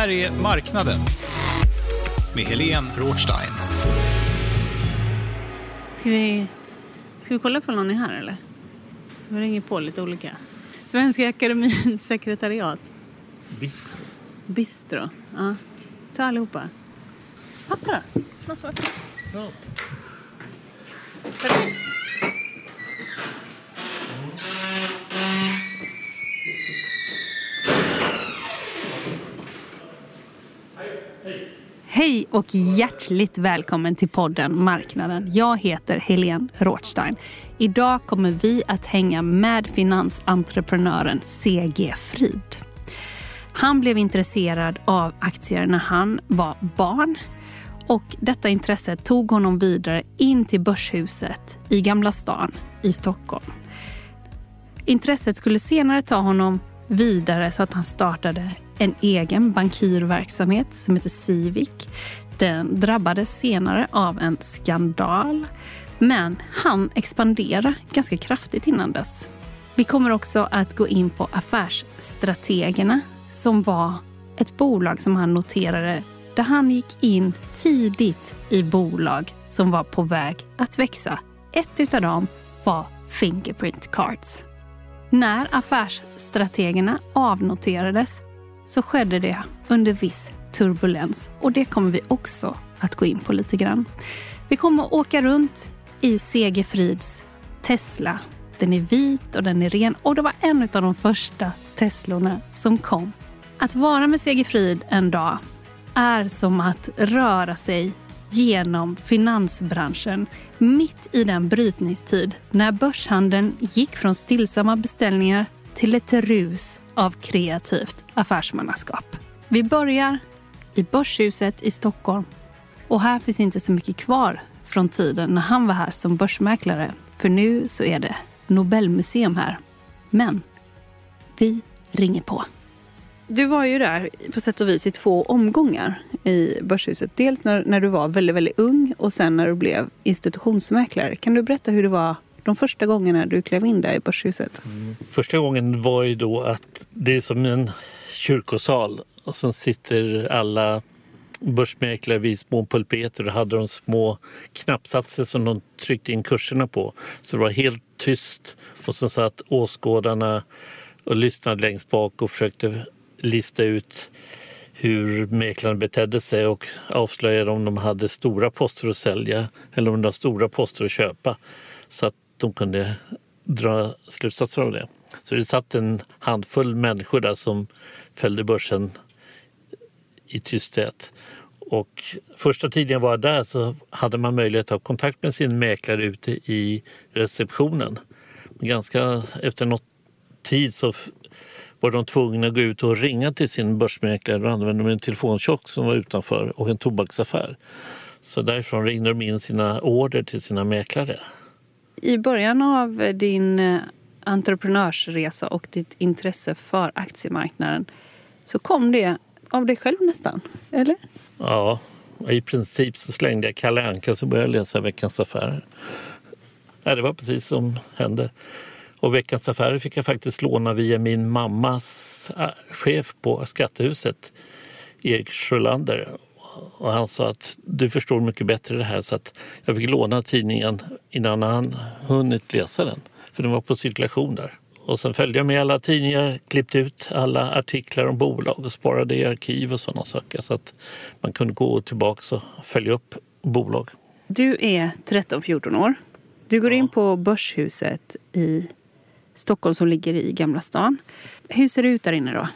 Här är Marknaden med Helene Rothstein. Ska vi, ska vi kolla på någon är här eller? Vi ringer på lite olika. Svenska Akademins sekretariat. Bistro. Bistro. Ja. Ta allihopa. Pappa då? Någon som Ja. Hej och hjärtligt välkommen till podden Marknaden. Jag heter Helene Rothstein. Idag kommer vi att hänga med finansentreprenören CG Frid. Han blev intresserad av aktier när han var barn och detta intresse tog honom vidare in till Börshuset i Gamla stan i Stockholm. Intresset skulle senare ta honom vidare så att han startade en egen bankirverksamhet som heter Civic. Den drabbades senare av en skandal. Men han expanderade ganska kraftigt innan dess. Vi kommer också att gå in på Affärsstrategerna som var ett bolag som han noterade där han gick in tidigt i bolag som var på väg att växa. Ett av dem var Fingerprint Cards. När affärsstrategerna avnoterades så skedde det under viss turbulens och det kommer vi också att gå in på lite grann. Vi kommer att åka runt i Segerfrids Tesla. Den är vit och den är ren och det var en av de första Teslorna som kom. Att vara med Segerfrid en dag är som att röra sig genom finansbranschen mitt i den brytningstid när börshandeln gick från stillsamma beställningar till ett rus av kreativt affärsmannaskap. Vi börjar i Börshuset i Stockholm och här finns inte så mycket kvar från tiden när han var här som börsmäklare. För nu så är det Nobelmuseum här. Men vi ringer på. Du var ju där på sätt och vis i två omgångar i Börshuset. Dels när, när du var väldigt, väldigt ung och sen när du blev institutionsmäklare. Kan du berätta hur det var de första gångerna du klev in där i Börshuset? Mm. Första gången var ju då att det är som en kyrkosal och sen sitter alla börsmäklare vid små pulpeter och hade de små knappsatser som de tryckte in kurserna på. Så det var helt tyst och sen satt åskådarna och lyssnade längst bak och försökte lista ut hur mäklaren betedde sig och avslöjade om de hade stora poster att sälja eller om de hade stora poster att köpa så att de kunde dra slutsatser av det. Så det satt en handfull människor där som följde börsen i tysthet. Och första tiden jag var där så hade man möjlighet att ha kontakt med sin mäklare ute i receptionen. Men ganska efter något tid så var de tvungna att gå ut och ringa till sin börsmäklare och använde en telefonkiosk som var utanför och en tobaksaffär. Så därifrån ringde de in sina order till sina mäklare. I början av din eh, entreprenörsresa och ditt intresse för aktiemarknaden så kom det av dig själv nästan, eller? Ja, i princip så slängde jag Kalle Anka och började läsa Veckans Affärer. Ja, det var precis som hände. Och Veckans Affärer fick jag faktiskt låna via min mammas eh, chef på Skattehuset, Erik Sjölander. Och han sa att du förstår mycket bättre det här så att jag fick låna tidningen innan han hunnit läsa den. För den var på cirkulation där. Och sen följde jag med alla tidningar, klippte ut alla artiklar om bolag och sparade i arkiv och sådana saker så att man kunde gå tillbaka och följa upp bolag. Du är 13-14 år. Du går in på Börshuset i Stockholm som ligger i Gamla stan. Hur ser det ut där inne då?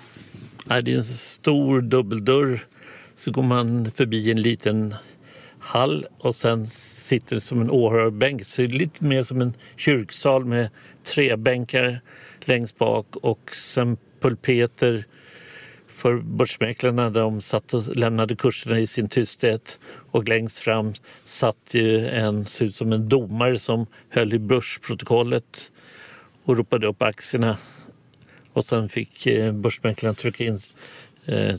Nej, det är en stor dubbeldörr. Så går man förbi en liten hall och sen sitter det som en åhörarbänk. Så det är lite mer som en kyrksal med träbänkar längst bak och sen pulpeter för börsmäklarna där de satt och lämnade kurserna i sin tysthet. Och längst fram satt ju en, såg ut som en domare som höll i börsprotokollet och ropade upp aktierna. Och sen fick eh, börsmäklarna trycka in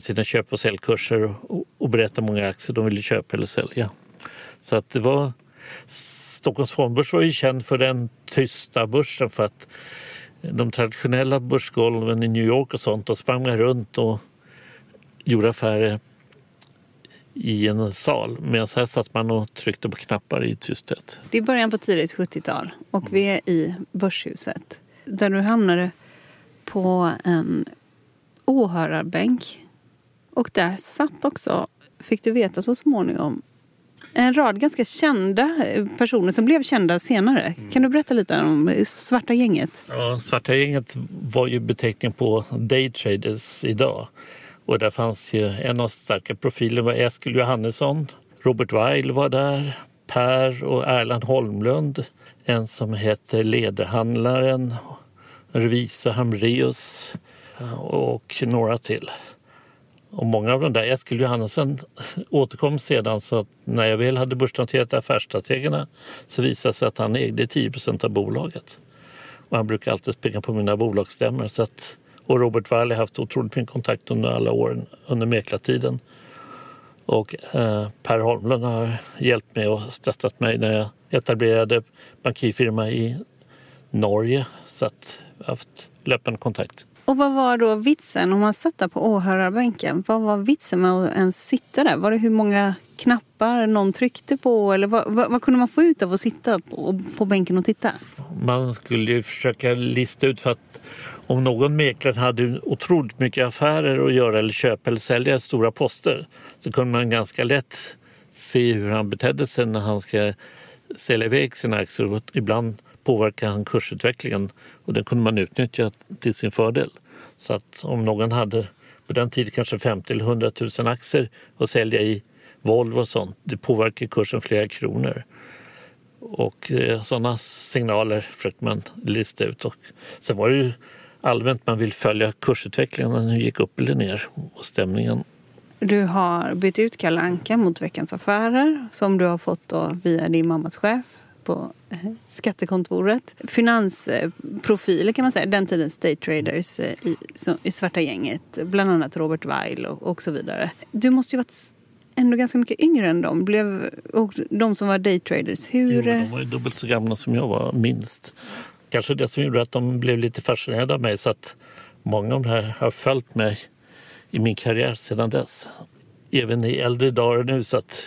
sina köp och säljkurser och berätta hur många aktier de ville köpa eller sälja. Så att det var... Stockholms fondbörs var ju känd för den tysta börsen för att de traditionella börsgolven i New York och sånt, då sprang man runt och gjorde affärer i en sal. Medan här satt man och tryckte på knappar i tysthet. Det är början på tidigt 70-tal och vi är i Börshuset. Där du hamnade på en åhörarbänk. Och där satt också, fick du veta så småningom, en rad ganska kända personer som blev kända senare. Kan du berätta lite om Svarta gänget? Ja, Svarta gänget var ju beteckningen på daytraders idag. Och där fanns ju en av starka profiler var Eskil Johannesson. Robert Weil var där. Per och Erland Holmlund. En som hette Lederhandlaren. Revisor Hamreus Eh, och några till. Och många av de där, Eskil Johannesson återkom sedan så att när jag väl hade börsnoterat affärsstrategerna så visade det sig att han ägde 10% av bolaget. Och han brukar alltid springa på mina bolagsstämmor. Så att, och Robert Wall har haft otroligt mycket kontakt under alla åren under mäklartiden. Och eh, Per Holmlund har hjälpt mig och stöttat mig när jag etablerade bankirfirma i Norge. Så att jag har haft löpande kontakt. Och vad var då vitsen om man satt där på åhörarbänken? Vad var vitsen med att ens sitta där? Var det hur många knappar någon tryckte på? Eller vad, vad, vad kunde man få ut av att sitta på, på bänken och titta? Man skulle ju försöka lista ut för att om någon mäklare hade otroligt mycket affärer att göra eller köpa eller sälja stora poster så kunde man ganska lätt se hur han betedde sig när han ska sälja iväg sina aktier. Och ibland påverkade han kursutvecklingen och den kunde man utnyttja till sin fördel. Så att om någon hade på den tiden kanske 50 eller 100 000 aktier att sälja i Volvo och sånt, det påverkar kursen flera kronor. Och eh, sådana signaler försökte man lista ut. Och sen var det ju allmänt man vill följa kursutvecklingen, när den gick upp eller ner och stämningen. Du har bytt ut Kalle Anka mot Veckans Affärer som du har fått då via din mammas chef på eh, skattekontoret. Finansprofiler kan man säga, den tidens daytraders eh, i, i Svarta gänget. Bland annat Robert Weil och, och så vidare. Du måste ju varit ändå ganska mycket yngre än dem. Blev, och de som var daytraders. Hur... Jo, de var ju dubbelt så gamla som jag var, minst. Kanske det som gjorde att de blev lite fascinerade av mig så att många av de här har följt mig i min karriär sedan dess. Även i äldre dagar nu så att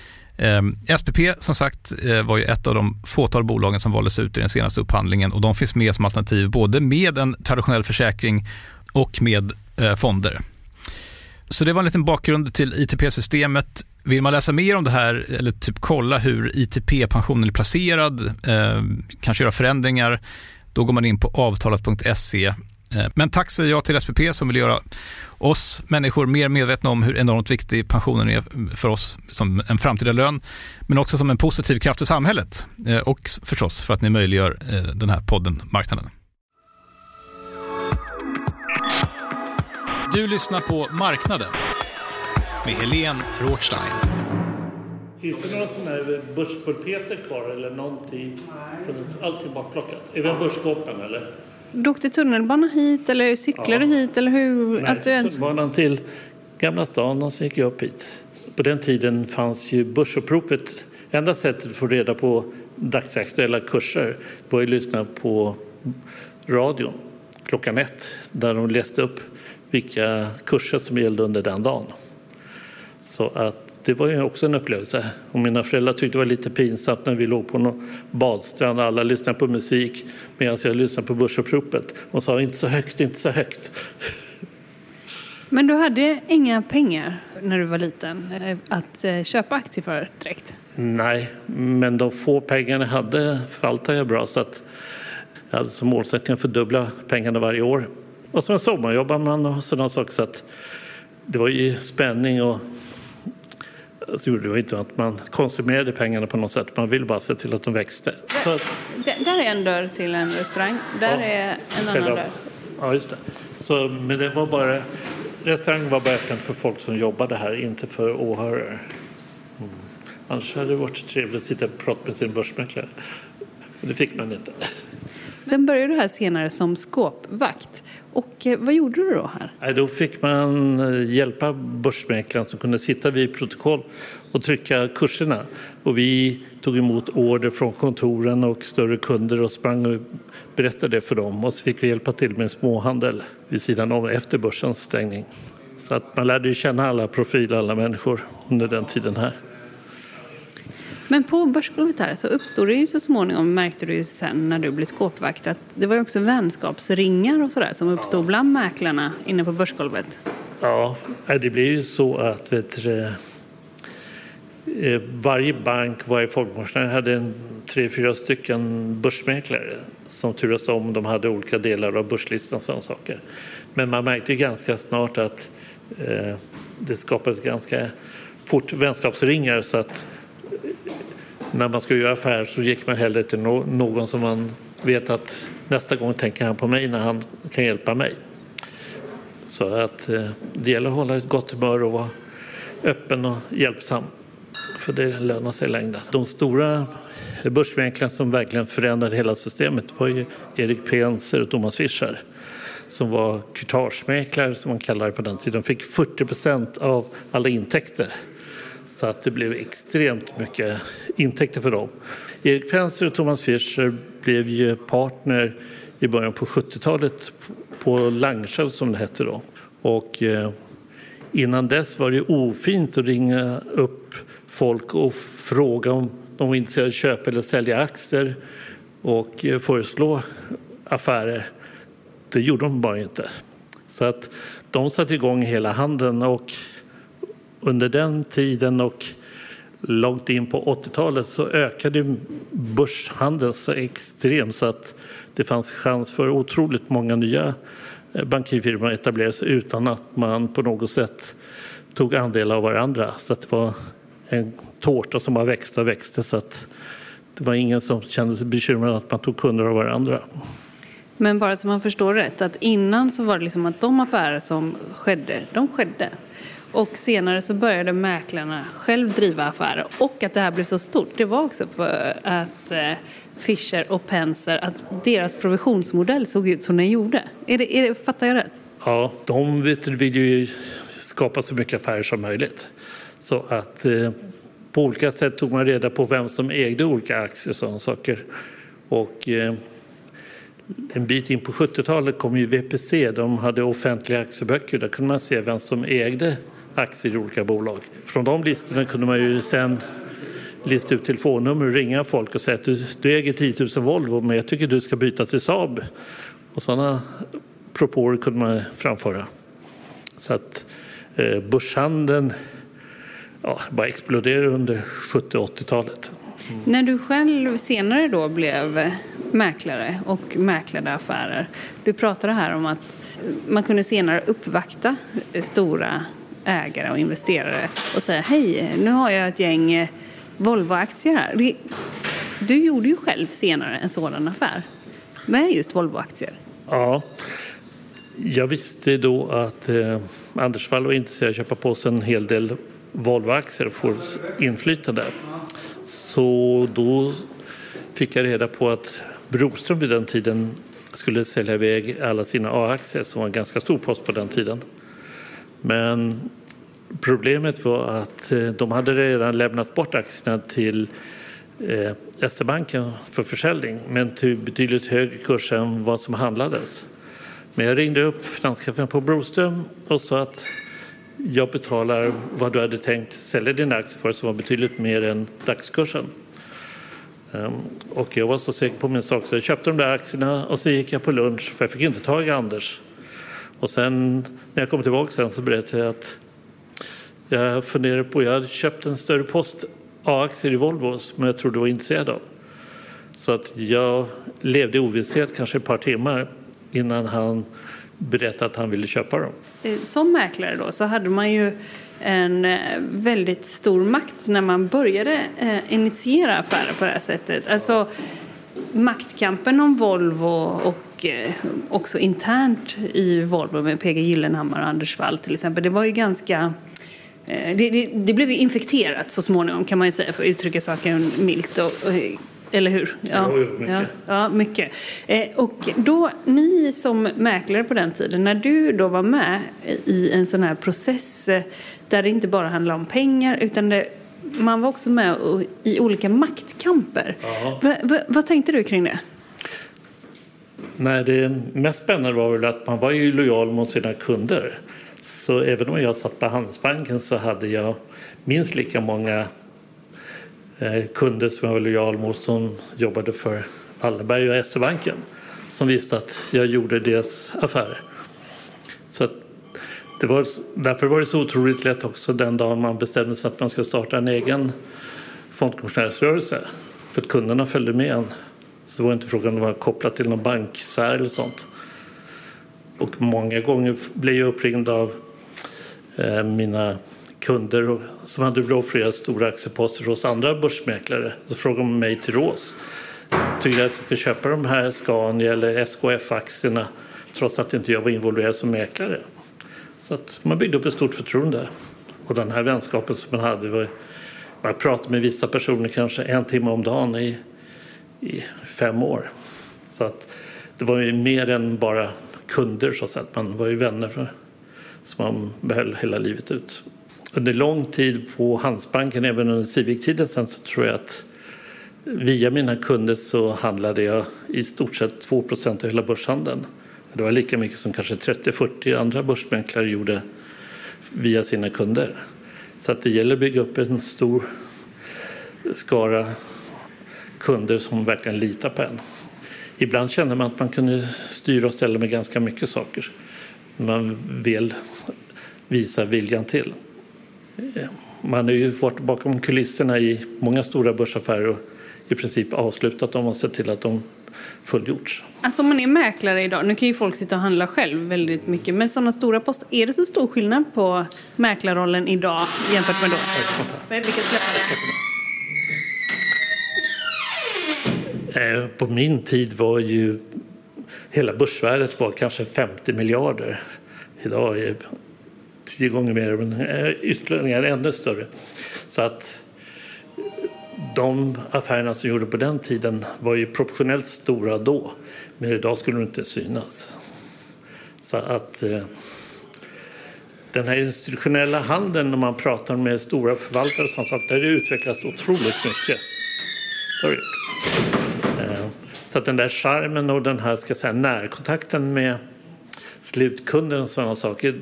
Ehm, SPP som sagt eh, var ju ett av de fåtal bolagen som valdes ut i den senaste upphandlingen och de finns med som alternativ både med en traditionell försäkring och med eh, fonder. Så det var en liten bakgrund till ITP-systemet. Vill man läsa mer om det här eller typ kolla hur ITP-pensionen är placerad, ehm, kanske göra förändringar, då går man in på avtalat.se. Eh, men tack säger jag till SPP som vill göra oss människor mer medvetna om hur enormt viktig pensionen är för oss som en framtida lön, men också som en positiv kraft i samhället eh, och förstås för att ni möjliggör eh, den här podden Marknaden. Du lyssnar på Marknaden med Helene Rothstein. Finns det några sådana här börspulpeter kvar eller någonting? Allting bortplockat. Är det börskoppen eller? Du åkte tunnelbana hit eller cyklade ja. hit eller hur? Nej, att du ens... tunnelbanan till Gamla stan och så gick jag upp hit. På den tiden fanns ju Börsuppropet. Enda sättet att få reda på dagsaktuella kurser var att lyssna på radion klockan ett där de läste upp vilka kurser som gällde under den dagen. Så att det var ju också en upplevelse. Och mina föräldrar tyckte det var lite pinsamt när vi låg på någon badstrand och alla lyssnade på musik medan jag lyssnade på Börsuppropet och sa inte så högt, inte så högt. Men du hade inga pengar när du var liten eh, att eh, köpa aktier för direkt? Nej, men de få pengarna jag hade förvaltade jag bra så att jag hade som målsättning att fördubbla pengarna varje år. Och som sommarjobbar man och sådana saker. Så att det var ju spänning och alltså, det var inte att man konsumerade pengarna på något sätt. Man ville bara se till att de växte. Så, där är en dörr till en restaurang. Där ja, är en annan dörr. Ja, just det. Så, men det var bara, restaurangen var bara öppen för folk som jobbade här, inte för åhörare. Mm. Annars hade det varit trevligt att sitta och prata med sin börsmäklare. Det fick man inte. Sen började du här senare som skåpvakt. Och eh, vad gjorde du då här? Då fick man eh, hjälpa börsmäklaren som kunde sitta vid protokoll och trycka kurserna. Och vi tog emot order från kontoren och större kunder och sprang och berättade det för dem. Och så fick vi hjälpa till med småhandel vid sidan om efter börsens stängning. Så att man lärde ju känna alla profiler, alla människor under den tiden här. Men på börsgolvet här så uppstod det ju så småningom, märkte du ju sen när du blev skåpvakt, att det var ju också vänskapsringar och sådär som uppstod bland mäklarna inne på börsgolvet. Ja, det blir ju så att vet du, eh, varje bank, varje folkpensionär hade en, tre, fyra stycken börsmäklare som turas om. De hade olika delar av börslistan och sådana saker. Men man märkte ju ganska snart att eh, det skapades ganska fort vänskapsringar så att när man ska göra affärer så gick man hellre till någon som man vet att nästa gång tänker han på mig när han kan hjälpa mig. Så att eh, det gäller att hålla ett gott humör och vara öppen och hjälpsam. För det lönar sig i längden. De stora börsmäklarna som verkligen förändrade hela systemet var ju Erik Penser och Thomas Fischer som var kurtagemäklare som man kallade det på den tiden. De fick 40 procent av alla intäkter så att det blev extremt mycket intäkter för dem. Erik Penser och Thomas Fischer blev ju partner i början på 70-talet på Langshow som det hette då. Och eh, innan dess var det ofint att ringa upp folk och fråga om de var intresserade av att köpa eller sälja aktier och eh, föreslå affärer. Det gjorde de bara inte. Så att de satte igång hela handeln och under den tiden och långt in på 80-talet så ökade börshandeln så extremt så att det fanns chans för otroligt många nya eh, bankirfirmor att etablera sig utan att man på något sätt tog andel av varandra. Så att det var en tårta som bara växte och växte så att det var ingen som kände sig bekymrad att man tog kunder av varandra. Men bara så man förstår rätt, att innan så var det liksom att de affärer som skedde, de skedde. Och senare så började mäklarna själv driva affärer. Och att det här blev så stort, det var också för att eh, Fischer och Penser, att deras provisionsmodell såg ut som den gjorde. Är det, är det, fattar jag rätt? Ja, de vill ju skapa så mycket affärer som möjligt. Så att eh, på olika sätt tog man reda på vem som ägde olika aktier och sådana saker. Och eh, en bit in på 70-talet kom ju VPC, de hade offentliga aktieböcker. Där kunde man se vem som ägde aktier i olika bolag. Från de listorna kunde man ju sen lista ut telefonnummer och ringa folk och säga att du, du äger 10 000 Volvo men jag tycker du ska byta till Saab. Och sådana propåer kunde man framföra. Så att eh, börshandeln ja, bara exploderade under 70 80-talet. Mm. När du själv senare då blev mäklare och mäklade affärer. Du pratade här om att man kunde senare uppvakta stora ägare och investerare och säga hej, nu har jag ett gäng eh, Volvo-aktier här. Du gjorde ju själv senare en sådan affär med just Volvo-aktier. Ja, jag visste då att eh, Anders Wall var intresserad av att köpa på sig en hel del Volvo-aktier och få inflytande. Så då fick jag reda på att Broström vid den tiden skulle sälja iväg alla sina A-aktier som var en ganska stor post på den tiden. Men problemet var att eh, de hade redan lämnat bort aktierna till eh, SE-banken för försäljning men till betydligt högre kurs än vad som handlades. Men jag ringde upp finanschefen på Broström och sa att jag betalar vad du hade tänkt sälja dina aktier för som var betydligt mer än dagskursen. Ehm, och jag var så säker på min sak så jag köpte de där aktierna och så gick jag på lunch för jag fick inte tag i Anders. Och sen när jag kom tillbaka sen så berättade jag att jag funderade på, jag hade köpt en större post A-aktier i Volvo som jag trodde var intresserad av. Så att jag levde i ovisshet kanske ett par timmar innan han berättade att han ville köpa dem. Eh, som mäklare då så hade man ju en eh, väldigt stor makt när man började eh, initiera affärer på det här sättet. Alltså maktkampen om Volvo och också internt i Volvo med PG Gyllenhammar och Anders Wall till exempel. Det var ju ganska det, det, det, blev ju infekterat så småningom kan man ju säga för att uttrycka saken milt. Och, och eller hur? Ja, ja mycket. Ja, ja, mycket. Eh, och då, ni som mäklare på den tiden, när du då var med i en sån här process eh, där det inte bara handlade om pengar utan det, man var också med i olika maktkamper. Va, va, vad tänkte du kring det? Nej, det mest spännande var väl att man var ju lojal mot sina kunder. Så även om jag satt på Handelsbanken så hade jag minst lika många eh, kunder som jag var lojal mot som jobbade för Wallenberg och SE-banken som visste att jag gjorde deras affärer. Så det var, därför var det så otroligt lätt också den dagen man bestämde sig att man ska starta en egen fondkommissionärsrörelse. För att kunderna följde med en. Så det var inte frågan om det var kopplat till någon banksfär eller sånt. Och många gånger blev jag uppringd av eh, mina kunder som hade då flera stora aktieposter hos andra börsmäklare. Så frågade de mig till rås. Tycker jag att jag ska köpa de här Scania eller SKF-aktierna trots att inte jag var involverad som mäklare? Så att man byggde upp ett stort förtroende. Och den här vänskapen som man hade var man pratade med vissa personer kanske en timme om dagen i, i fem år. Så att det var ju mer än bara kunder så att säga. Man var ju vänner för, som man behöll hela livet ut under lång tid på Handelsbanken, även under Civic-tiden sen, så tror jag att via mina kunder så handlade jag i stort sett 2% av hela börshandeln. Det var lika mycket som kanske 30-40 andra börsmäklare gjorde via sina kunder. Så att det gäller att bygga upp en stor skara kunder som verkligen litar på en. Ibland kände man att man kunde styra och ställa med ganska mycket saker. Man vill visa viljan till. Man har ju varit bakom kulisserna i många stora börsaffärer och i princip avslutat dem och sett till att de fullgjorts. Alltså om man är mäklare idag, nu kan ju folk sitta och handla själv väldigt mycket, men sådana stora poster, är det så stor skillnad på mäklarrollen idag jämfört med då? Vilka eh, Eh, på min tid var ju hela börsvärdet var kanske 50 miljarder. Idag är det tio gånger mer, men eh, ytterligare ännu större. Så att eh, de affärerna som gjorde på den tiden var ju proportionellt stora då, men idag skulle de inte synas. Så att eh, den här institutionella handeln när man pratar med stora förvaltare och sånt, det har utvecklats otroligt mycket. Det har det gjort. Så att den där charmen och den här ska säga, närkontakten med slutkunden och sådana saker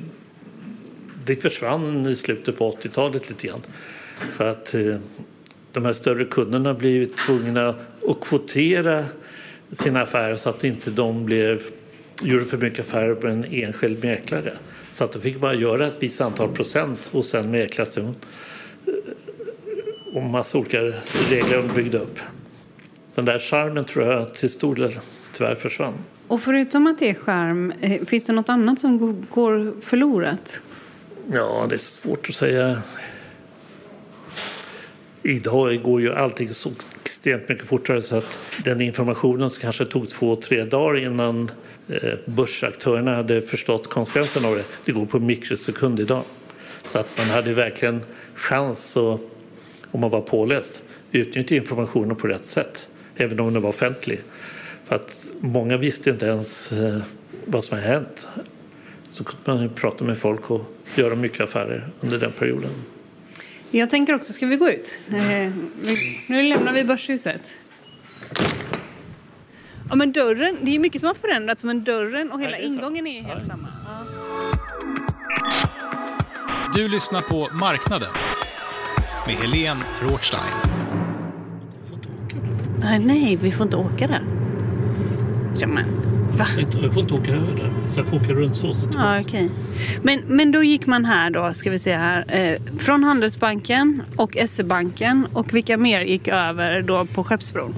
det försvann i slutet på 80-talet lite grann. För att eh, de här större kunderna blev tvungna att kvotera sina affärer så att inte de blev, gjorde för mycket affärer på en enskild mäklare. Så att de fick bara göra ett visst antal procent och sen mäklas det och massa olika regler de byggde upp. Den där charmen tror jag till stor del tyvärr försvann. Och förutom att det är charm, eh, finns det något annat som går förlorat? Ja, det är svårt att säga. Idag går ju allting så extremt mycket fortare så att den informationen som kanske tog två, tre dagar innan eh, börsaktörerna hade förstått konsekvenserna av det, det går på mikrosekund idag. Så att man hade verkligen chans att, om man var påläst, utnyttja informationen på rätt sätt, även om den var offentlig. För att många visste inte ens eh, vad som hade hänt. Så kunde man prata med folk och göra mycket affärer under den perioden. Jag tänker också, ska vi gå ut? Eh, nu lämnar vi Börshuset. Ja, men dörren, det är mycket som har förändrats, men dörren och hela är ingången är helt Ja. samma. Ja. Du lyssnar på Marknaden med Helene Rothstein. Nej, nej, vi får inte åka där. Ja, men, va? Jag får inte åka över där, jag får åka runt så. så Ja, okej. Men, men då gick man här då, ska vi se här, eh, från Handelsbanken och SE-banken och vilka mer gick över då på Skeppsbron?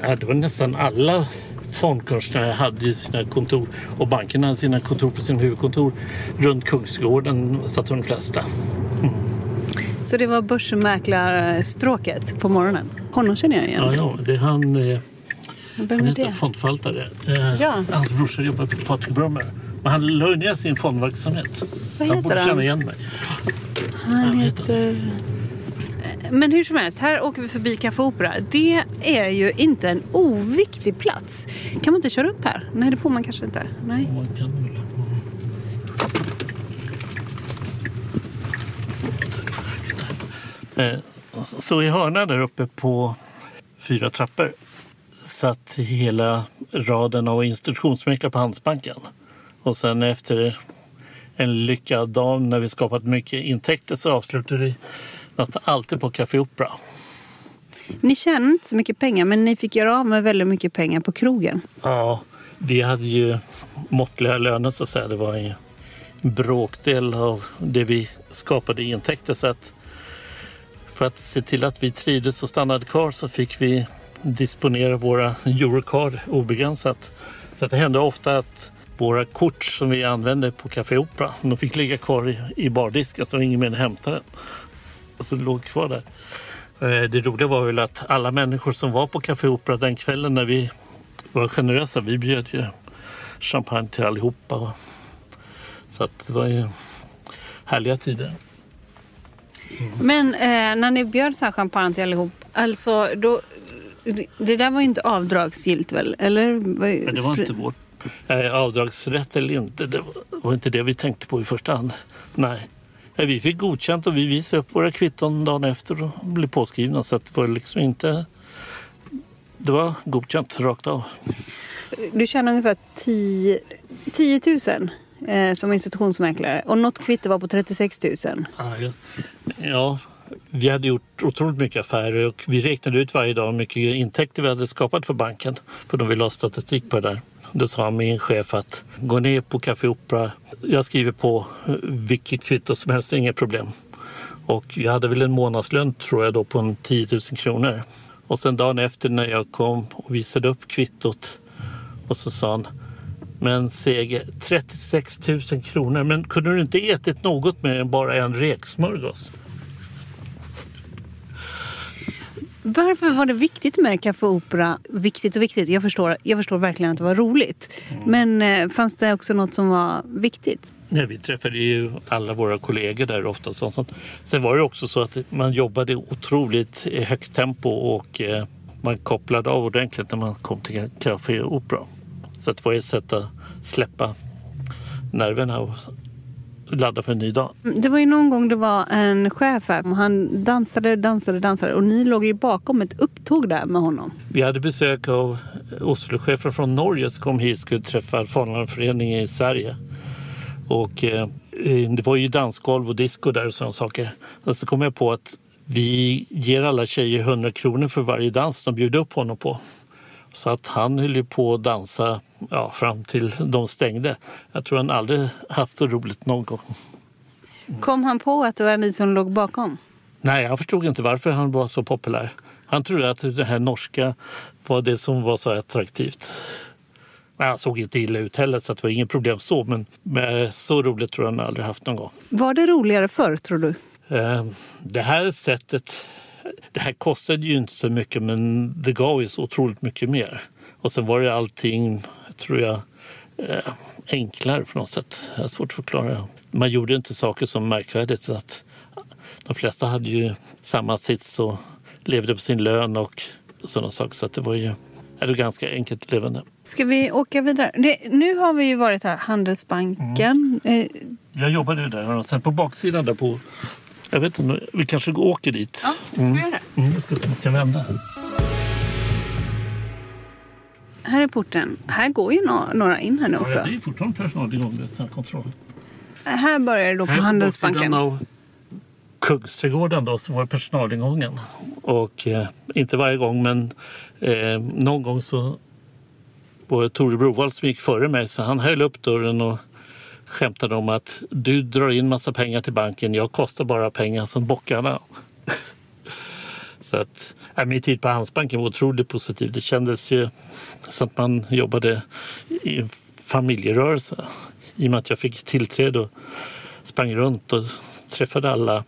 Ja, det var nästan alla fondkonstnärer hade ju sina kontor och bankerna hade sina kontor på sin huvudkontor. Runt Kungsgården satt de flesta. Så det var börsmäklarstråket på morgonen. Honom känner jag igen. Ja, ja, det är han, eh, Vem han heter det? fondförvaltare. Eh, Ja. Hans brorsa jobbar på Patrik Brummer. Men han la ner sin fondverksamhet. Vad så han borde han? känna igen mig. Han Jag heter... Men hur som helst, här åker vi förbi Café Opera. Det är ju inte en oviktig plats. Kan man inte köra upp här? Nej, det får man kanske inte. Nej. Man kan väl- Eh, Så i hörnan där uppe på fyra trappor satt hela raden av institutionsmäklare på Handelsbanken. Och sen efter en lyckad dag när vi skapat mycket intäkter så avslutade vi nästan alltid på Café Opera. Ni tjänar inte så mycket pengar, men ni fick göra av med väldigt mycket pengar på krogen. Ja, vi hade ju måttliga löner så att säga. Det var en bråkdel av det vi skapade i intäkter. Så att för att se till att vi trivdes och stannade kvar så fick vi disponera våra Eurocard obegränsat. Så att det hände ofta att våra kort som vi använde på Café Opera, de fick ligga kvar i, i bardisken så ingen mer hämtade den. Så det låg kvar där. Eh, det roliga var väl att alla människor som var på Café Opera den kvällen när vi var generösa, vi bjöd ju champagne till allihopa. Så att det var ju härliga tider. Men eh, när ni bjöd så här champagne till allihop, alltså då... Det där var inte avdragsgillt väl? Eller? Men det var inte vårt eh, avdragsrätt eller inte. Det var- inte det vi tänkte på i första hand. Nej. Vi fick godkänt och vi visade upp våra kvitton dagen efter och blev påskrivna. Så att det var liksom inte... Det var godkänt rakt av. Du tjänar ungefär 10, 10 000 eh, som institutionsmäklare och något kvitto var på 36 000. Ja, ja. vi hade gjort otroligt mycket affärer och vi räknade ut varje dag hur mycket intäkter vi hade skapat för banken. För de ville ha statistik på det där. Då sa min chef att gå ner på Café Opera. Jag skriver på eh, vilket kvitto som helst, inga problem. Och jag hade väl en månadslön tror jag då på en 10 000 kronor. Och sen dagen efter när jag kom och visade upp kvittot och så sa han men Seger, 36 000 kronor. Men kunde du inte ätit något mer än bara en räksmörgås? Varför var det viktigt med Café Opera? Viktigt och viktigt, jag förstår, jag förstår verkligen att det var roligt. Men eh, fanns det också något som var viktigt? Nej, vi träffade ju alla våra kollegor där ofta. sånt. Sen var det också så att man jobbade otroligt i högt tempo och eh, man kopplade av ordentligt när man kom till Café Opera. Så det var ett sätt att släppa nerverna och ladda för en ny dag. Det var ju någon gång det var en chef här. Han dansade, dansade, dansade och ni låg ju bakom ett upptåg där med honom. Vi hade besök av Oslochefen från Norge som kom hit och skulle träffa Fångarföreningen i Sverige. Och eh, det var ju dansgolv och disco där och sådana saker. Och så kom jag på att vi ger alla tjejer 100 kronor för varje dans de bjuder upp honom på. Så att han höll ju på att dansa ja, fram till de stängde. Jag tror han aldrig haft så roligt någon gång. Kom han på att det var ni som låg bakom? Nej, han förstod inte varför han var så populär. Han trodde att det här norska var det som var så attraktivt. Men han såg inte illa ut heller så det var inget problem så. Men, men så roligt tror jag han aldrig haft någon gång. Var det roligare förr tror du? Eh, Det här sättet, det här kostade ju inte så mycket men det gav ju så otroligt mycket mer. Och sen var det allting, tror jag, eh, enklare på något sätt. Det är svårt att förklara. Man gjorde inte saker som märkvärdigt. Så att de flesta hade ju samma sits och levde på sin lön och sådana saker. Så att det var ju det var ganska enkelt levande. Ska vi åka vidare? Det, nu har vi ju varit här, Handelsbanken. Eh, Jag jobbade ju där och sen på baksidan där på... Jag vet inte, vi kanske åker dit. Ja, ska vi göra det? Mm, jag ska se om jag kan vända här. Är porten. Här går ju några in här nu också. Ja, det är fortfarande personal igång sån här kontroll. Här börjar det då på Här på Handelsbanken. av Kungsträdgården då, så var det personalingången. Och eh, inte varje gång men eh, någon gång så var det Tore Browald som gick före mig så han höll upp dörren och skämtade om att du drar in massa pengar till banken, jag kostar bara pengar som bockarna. så att äh, min tid på Handelsbanken var otroligt positiv. Det kändes ju som att man jobbade i en familjerörelse. I och med att jag fick tillträde och sprang runt och träffade alla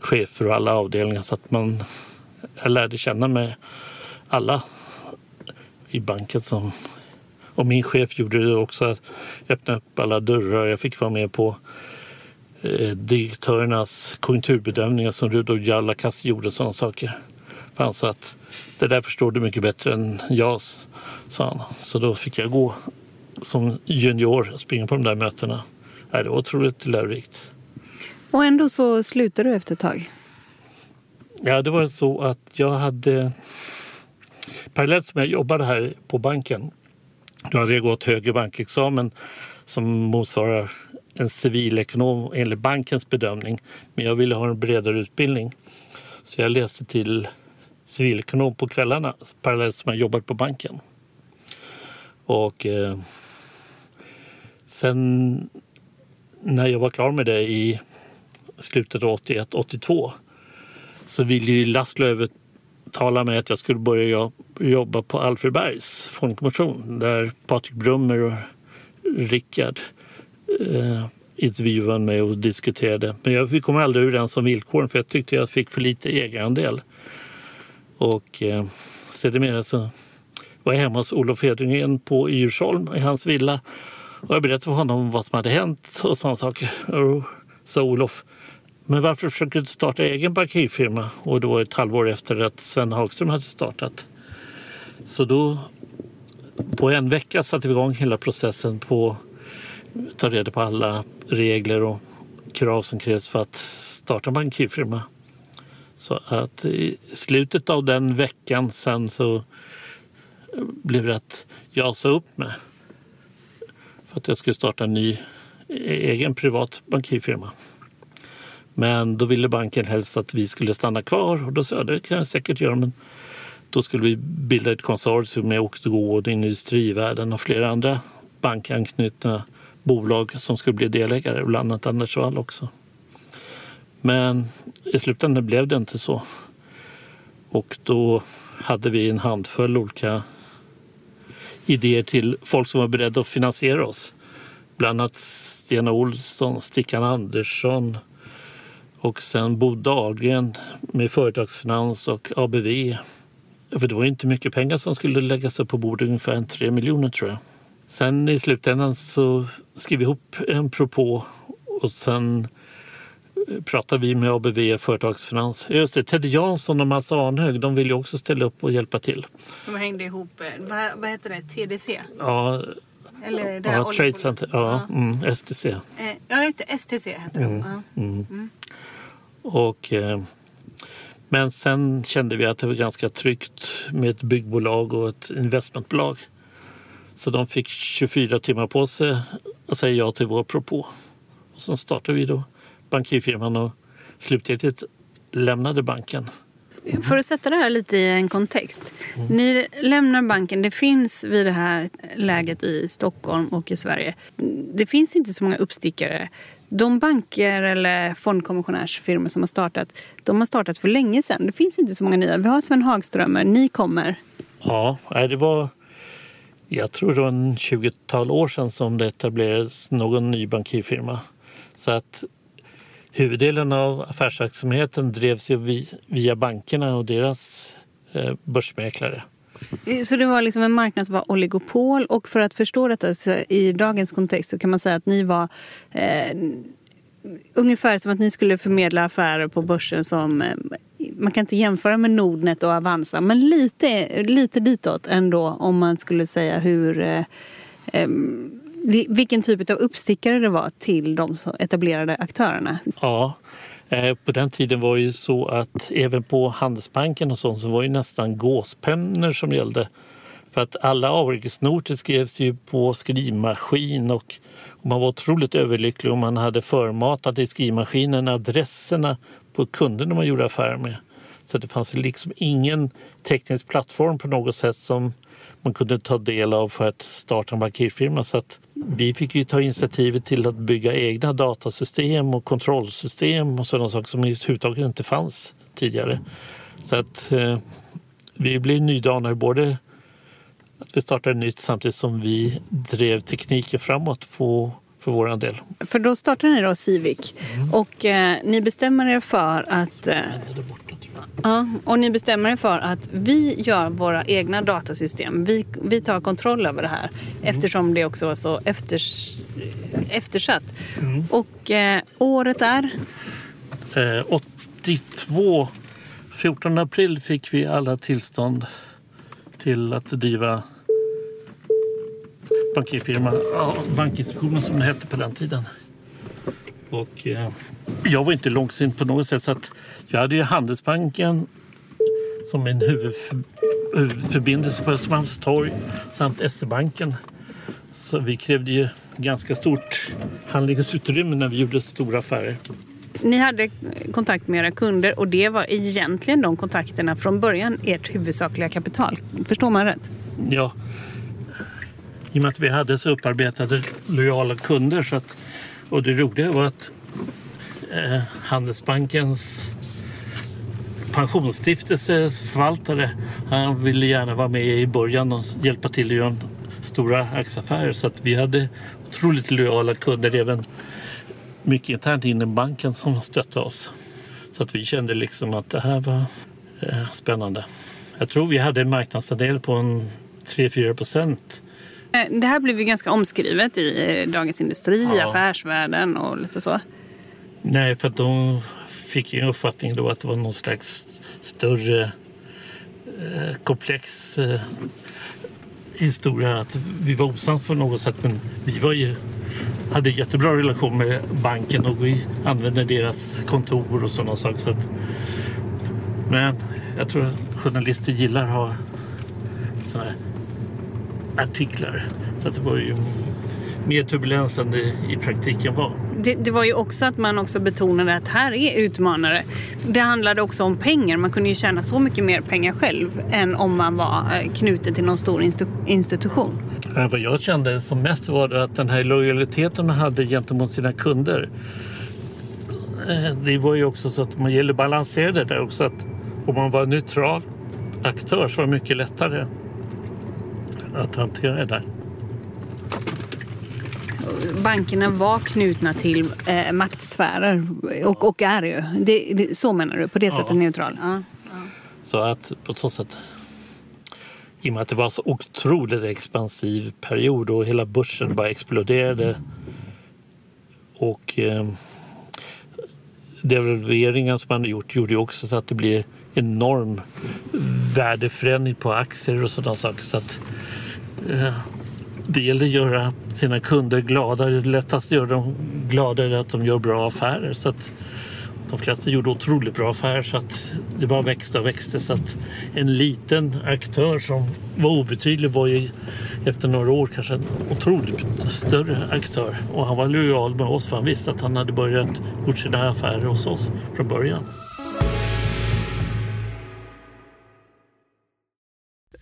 chefer och alla avdelningar så att man jag lärde känna med alla i banken som och min chef gjorde det också att öppna upp alla dörrar. Jag fick vara med på eh, direktörernas konjunkturbedömningar som Rudolf Jalakas gjorde och sådana saker. För han sa att det där förstår du mycket bättre än jag, sa han. Så då fick jag gå som junior och springa på de där mötena. Nej, det var otroligt lärorikt. Och ändå så slutar du efter ett tag. Ja, det var så att jag hade... Parallellt som jag jobbade här på banken då hade jag gått högre bankexamen som motsvarar en civilekonom enligt bankens bedömning. Men jag ville ha en bredare utbildning. Så jag läste till civilekonom på kvällarna parallellt som jag jobbade på banken. Och eh, sen när jag var klar med det i slutet av 81-82 så ville ju Laszlo övertala mig att jag skulle börja jobba på Alfredbergs folkmotion där Patrik Brummer och Rickard eh, intervjuade mig och diskuterade. Men jag, vi kom aldrig överens om villkoren för jag tyckte jag fick för lite egenandel. Och eh, sedermera så var jag hemma hos Olof Hedengren på Djursholm i hans villa och jag berättade för honom vad som hade hänt och sådana saker. Och sa Olof, men varför försöker du inte starta egen bankirfirma? Och det var ett halvår efter att Sven Hagström hade startat. Så då på en vecka satte vi igång hela processen på att ta reda på alla regler och krav som krävs för att starta en bankirfirma. Så att i slutet av den veckan sen så blev det att jag sa upp mig för att jag skulle starta en ny e-, egen privat bankirfirma. Men då ville banken helst att vi skulle stanna kvar och då sa jag det kan jag säkert göra men då skulle vi bilda ett konsortium med Octogård, Industrivärden och flera andra bankanknutna bolag som skulle bli delägare, bland annat Anders Wall också. Men i slutändan blev det inte så. Och då hade vi en handfull olika idéer till folk som var beredda att finansiera oss. Bland annat Stena Olsson, Stickan Andersson Och sen Bo Dahlgren med företagsfinans och ABV. För det var inte mycket pengar som skulle läggas upp på bordet, ungefär en 3 miljoner tror jag. Sen i slutändan så skrev vi ihop en propå och sen pratade vi med ABV Företagsfinans. Just det, Ted Jansson och Mats Arnhög, de vill ju också ställa upp och hjälpa till. Som hängde ihop, eh, vad, vad heter det, TDC? Ja, Eller det ja? Trade Center, ja, Mm, STC. Eh, Ja, just det. STC heter det. Ja. Och, eh, men sen kände vi att det var ganska tryggt med ett byggbolag och ett investmentbolag. Så de fick 24 timmar på sig att säga ja till vår propå. Och så startade vi då bankirfirman och slutgiltigt lämnade banken. För att sätta det här lite i en kontext. Ni lämnar banken. Det finns vid det här läget i Stockholm och i Sverige. Det finns inte så många uppstickare. De banker eller fondkommissionärsfirmor som har startat, de har startat för länge sedan. Det finns inte så många nya. Vi har Sven Hagströmer, ni kommer. Ja, det var jag tror det var en 20-tal år sedan som det etablerades någon ny bankirfirma. Så att huvuddelen av affärsverksamheten drevs ju via bankerna och deras eh, börsmäklare. Så det var liksom en marknad som var oligopol och för att förstå detta så i dagens kontext så kan man säga att ni var eh, ungefär som att ni skulle förmedla affärer på börsen som eh, man kan inte jämföra med Nordnet och Avanza men lite, lite ditåt ändå om man skulle säga hur eh, eh, vilken typ av uppstickare det var till de etablerade aktörerna. Ja, Eh, på den tiden var det ju så att även på Handelsbanken och sånt så var det nästan gåspennor som gällde. För att alla avräkningsnoter skrevs ju på skrivmaskin och man var otroligt överlycklig om man hade förmatat i skrivmaskinen adresserna på kunderna man gjorde affärer med. Så det fanns liksom ingen teknisk plattform på något sätt som man kunde ta del av för att starta en bankirfirma. Så att vi fick ju ta initiativet till att bygga egna datasystem och kontrollsystem och sådana saker som överhuvudtaget inte fanns tidigare. Så att eh, vi blev nydanare både att vi startade nytt samtidigt som vi drev tekniken framåt på, för vår del. För då startade ni då Civic och eh, ni bestämmer er för att eh, Ja, och ni bestämmer er för att vi gör våra egna datasystem. Vi, vi tar kontroll över det här eftersom det också var så efters, eftersatt. Och eh, året är? Eh, 82, 14 april fick vi alla tillstånd till att driva bankirfirma, ja, Bankinspektionen som det hette på den tiden. Och eh, jag var inte långsint på något sätt så att jag hade ju Handelsbanken som min huvudför, huvudförbindelse på Östermalmstorg samt SE-banken. Så vi krävde ju ganska stort handlingsutrymme när vi gjorde stora affärer. Ni hade kontakt med era kunder och det var egentligen de kontakterna från början ert huvudsakliga kapital. Förstår man rätt? Ja, i och med att vi hade så upparbetade lojala kunder. Så att, och det roliga var att eh, Handelsbankens pensionsstiftelses förvaltare han ville gärna vara med i början och hjälpa till att göra stora aktieaffärer. Så att vi hade otroligt lojala kunder, även mycket internt inom banken som stöttade oss. Så att vi kände liksom att det här var eh, spännande. Jag tror vi hade en marknadsandel på en 3-4 procent. Eh, Det här blev ju ganska omskrivet i eh, Dagens Industri, i Ja. Affärsvärlden och lite så. Nej, för att de fick ju uppfattningen då att det var någon slags större eh, komplex eh, historia. Att vi var osams på något sätt. Men vi var ju, hade jättebra relation med banken och vi använde deras kontor och sådana saker. Så att, men jag tror att journalister gillar att ha sådana här artiklar. Så att det var ju mer turbulens än det i praktiken var. Det, det var ju också att man också betonade att här är utmanare. Det handlade också om pengar. Man kunde ju tjäna så mycket mer pengar själv än om man var eh, knuten till någon stor institution. Eh, Vad jag kände som mest var att den här lojaliteten man hade gentemot sina kunder. eh, Det var ju också så att man gäller balansera det där också. Att om man var neutral aktör så var det mycket lättare att hantera det där. Bankerna var knutna till eh, maktsfärer och, och är ju. Det, det, så menar du, på det sättet neutral? Ja. Så att på så sätt i och med att det var så otroligt expansiv period och hela börsen bara exploderade. Och eh, devalveringen som man gjort gjorde ju också så att det blev enorm värdeförändring på aktier och sådana saker. Så att, eh, det gäller att göra sina kunder glada. Det lättast att göra dem glada är att de gör bra affärer. Så att de flesta gjorde otroligt bra affärer så att det bara växte och växte. Så att en liten aktör som var obetydlig var ju efter några år kanske en otroligt större aktör. Och han var lojal med oss för han visste att han hade börjat gjort sina affärer hos oss från början.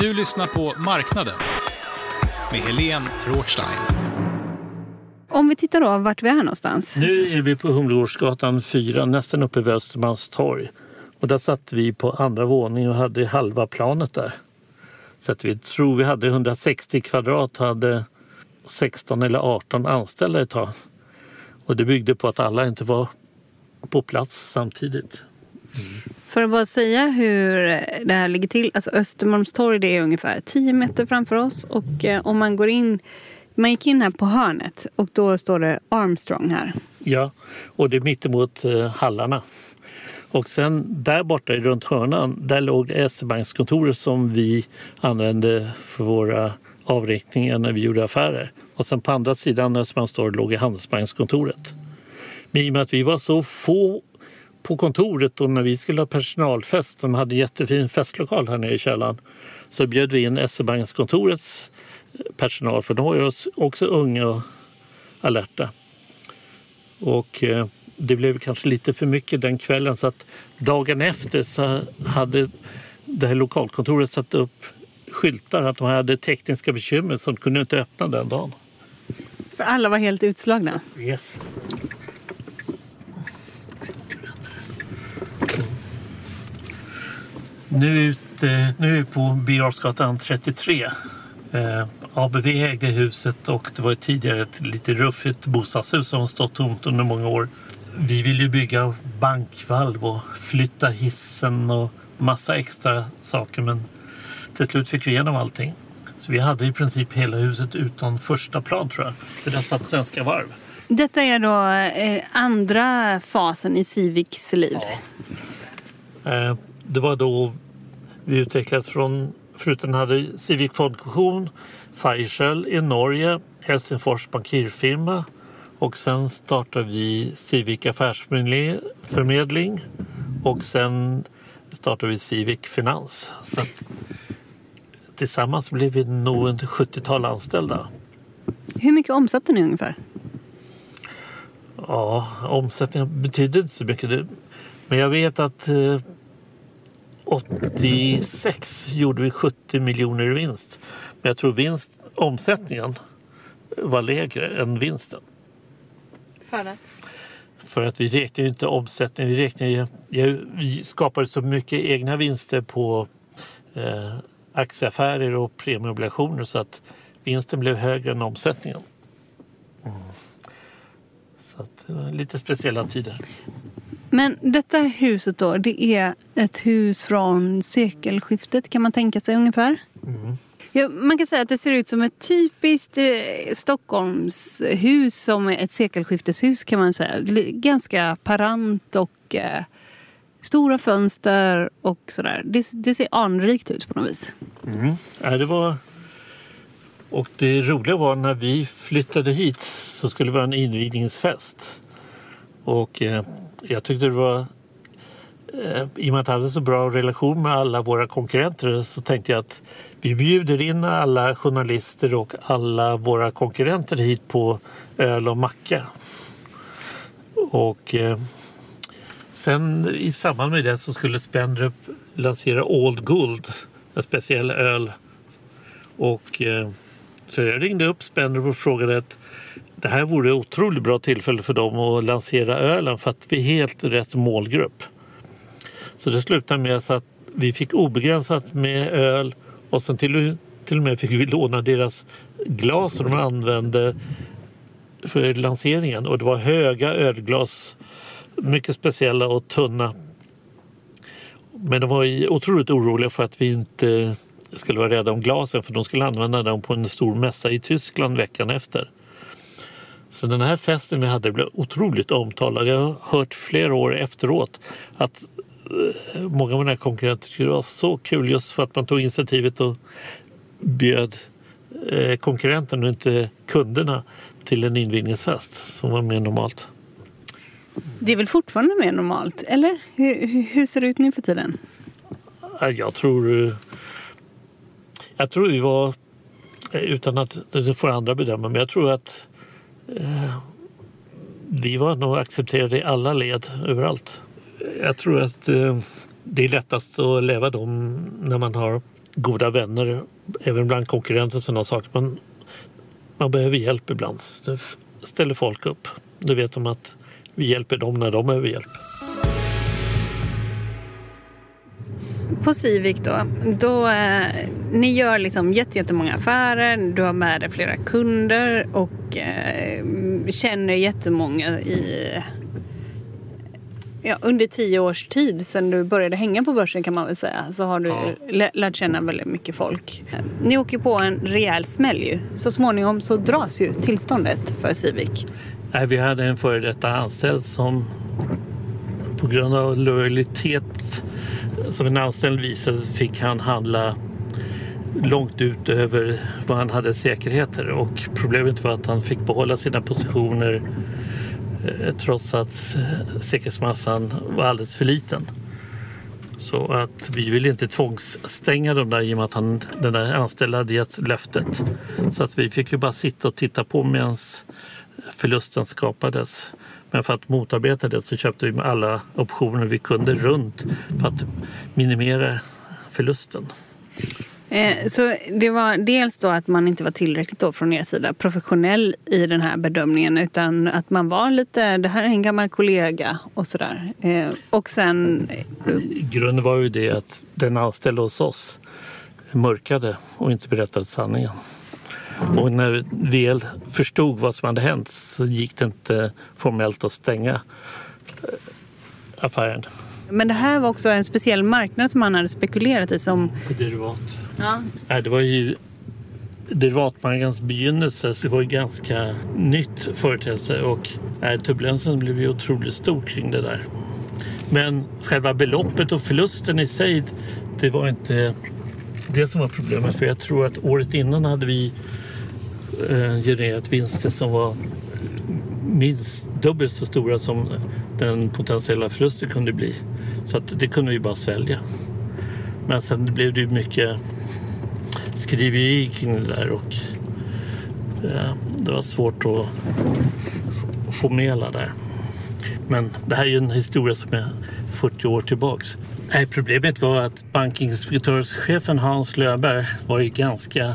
Du lyssnar på Marknaden med Helene Rothstein. Om vi tittar då vart vi är någonstans. Nu är vi på Humlegårdsgatan 4, nästan uppe vid Östermalmstorg. Och där satt vi på andra våningen och hade halva planet där. Så att vi tror vi hade 160 kvadrat, hade 16 eller 18 anställda ett tag. Och det byggde på att alla inte var på plats samtidigt. För att bara säga hur det här ligger till. Alltså Östermalmstorg det är ungefär 10 meter framför oss. Och eh, om man går in man gick in här på hörnet och då står det Armstrong här. Ja, och det är mittemot eh, hallarna. Och sen där borta runt hörnan, där låg SE-bankskontoret som vi använde för våra avräkningar när vi gjorde affärer. Och sen på andra sidan Östermalmstorg låg Handelsbankskontoret. Men i och med att vi var så få på kontoret och när vi skulle ha personalfest, de hade jättefin festlokal här nere i källaren, så bjöd vi in SE-bankskontorets personal för de var ju också unga och alerta. Och eh, det blev kanske lite för mycket den kvällen så att dagen efter så hade det här lokalkontoret satt upp skyltar att de hade tekniska bekymmer så de kunde inte öppna den dagen. För alla var helt utslagna? Yes. Nu, är vi på Birger 33. Eh, ABV ägde huset och det var tidigare ett lite ruffigt bostadshus som stått tomt under många år. Vi ville ju bygga bankvalv och flytta hissen och massa extra saker men till slut fick vi igenom allting. Så vi hade i princip hela huset utan första plan tror jag. För där satt Svenska Varv. Detta är då eh, andra fasen i Civics liv. Ja. Eh, det var då vi utvecklades från, förutom hade Civic Fondkommission, Fireshell i Norge, Helsingfors bankirfirma och sen startade vi Civic affärsförmedling och sen startade vi Civic Finans. Så tillsammans blev vi nog en 70-tal anställda. Hur mycket omsatte ni ungefär? Ja, omsättningen betydde inte så mycket. Men jag vet att 86 eh, gjorde vi 70 miljoner i vinst. Men jag tror vinst, omsättningen var lägre än vinsten. För att? För att vi räknar ju inte omsättning. Vi, räknar vi skapade så mycket egna vinster på eh, aktieaffärer och premieobligationer så att vinsten blev högre än omsättningen. Mm. Så att det var lite speciella tider. Men detta huset då, det är ett hus från sekelskiftet kan man tänka sig ungefär? Mm. Ja, man kan säga att det ser ut som ett typiskt eh, Stockholmshus som ett sekelskifteshus kan man säga. Ganska parant och eh, stora fönster och sådär. Det, det, ser anrikt ut på något vis. Mm. Ja, det var... Och det roliga var när vi flyttade hit så skulle det vara en invigningsfest. Och eh, jag tyckte det var eh, i och med att jag hade så bra relation med alla våra konkurrenter så tänkte jag att vi bjuder in alla journalister och alla våra konkurrenter hit på öl och macka. Och eh, sen i samband med det så skulle Spendrup lansera Old Gold, en speciell öl. Och eh, så jag ringde upp Spendrup och frågade att det här vore ett otroligt bra tillfälle för dem att lansera ölen för att vi är helt rätt målgrupp. Så det slutade med så att vi fick obegränsat med öl och sen till, till och med fick vi låna deras glas som de använde för lanseringen. Och det var höga ölglas, mycket speciella och tunna. Men de var otroligt oroliga för att vi inte skulle vara rädda om glasen för de skulle använda dem på en stor mässa i Tyskland veckan efter. Så den här festen vi hade blev otroligt omtalad. Jag har hört flera år efteråt att eh, många av mina konkurrenter tyckte det var så kul just för att man tog initiativet och bjöd eh, konkurrenten och inte kunderna till en invigningsfest som var mer normalt. Det är väl fortfarande mer normalt, eller? Hur, hur ser det ut nu för tiden? Jag tror... Eh, jag tror vi var... Utan att... Det får andra bedöma, men jag tror att vi var nog accepterade i alla led överallt. Jag tror att eh, det är lättast att leva dem när man har goda vänner, även bland konkurrenter och sådana saker. Man, man behöver hjälp ibland. Det ställer folk upp. Då vet de att vi hjälper dem när de behöver hjälp. på Civic då, då eh, ni gör liksom jättemånga affärer, du har med dig flera kunder och eh, känner jättemånga i ja, under tio års tid sedan du började hänga på börsen kan man väl säga så har du ja. lärt känna väldigt mycket folk. Ni åker på en rejäl smäll ju. Så småningom så dras ju tillståndet för Civic. Nej, vi hade en före detta anställd som på grund av lojalitet som en anställd visade fick han handla långt ut över vad han hade säkerheter och problemet var att han fick behålla sina positioner eh, trots att eh, säkerhetsmassan var alldeles för liten. Så att vi ville inte tvångsstänga dem där i och med att han, den där anställda hade gett löftet. Så att vi fick ju bara sitta och titta på medan förlusten skapades. Men för att motarbeta det så köpte vi alla optioner vi kunde runt för att minimera förlusten. Eh, så det var dels då att man inte var tillräckligt då från er sida professionell i den här bedömningen utan att man var lite, det här är en gammal kollega och sådär. Eh, och sen... Eh, grunden var ju det att den anställde hos oss mörkade och inte berättade sanningen. Och när vi väl förstod vad som hade hänt så gick det inte formellt att stänga eh, affären. Men det här var också en speciell marknad som man hade spekulerat i som... Derivat. Ja. Nej, det var ju derivatmarknadens begynnelse så det var ju ganska nytt företeelse och nej, turbulensen blev ju otroligt stor kring det där. Men själva beloppet och förlusten i sig, det var inte det som var problemet. För jag tror att året innan hade vi eh, genererat vinster som var minst dubbelt så stora som den potentiella förlusten kunde bli. Så att det kunde vi bara svälja. Men sen blev det ju mycket skriveri kring det där och eh, det var svårt att få med alla där. Men det här är ju en historia som är 40 år tillbaks. Nej, problemet var att bankinspektörschefen Hans Löberg var ju ganska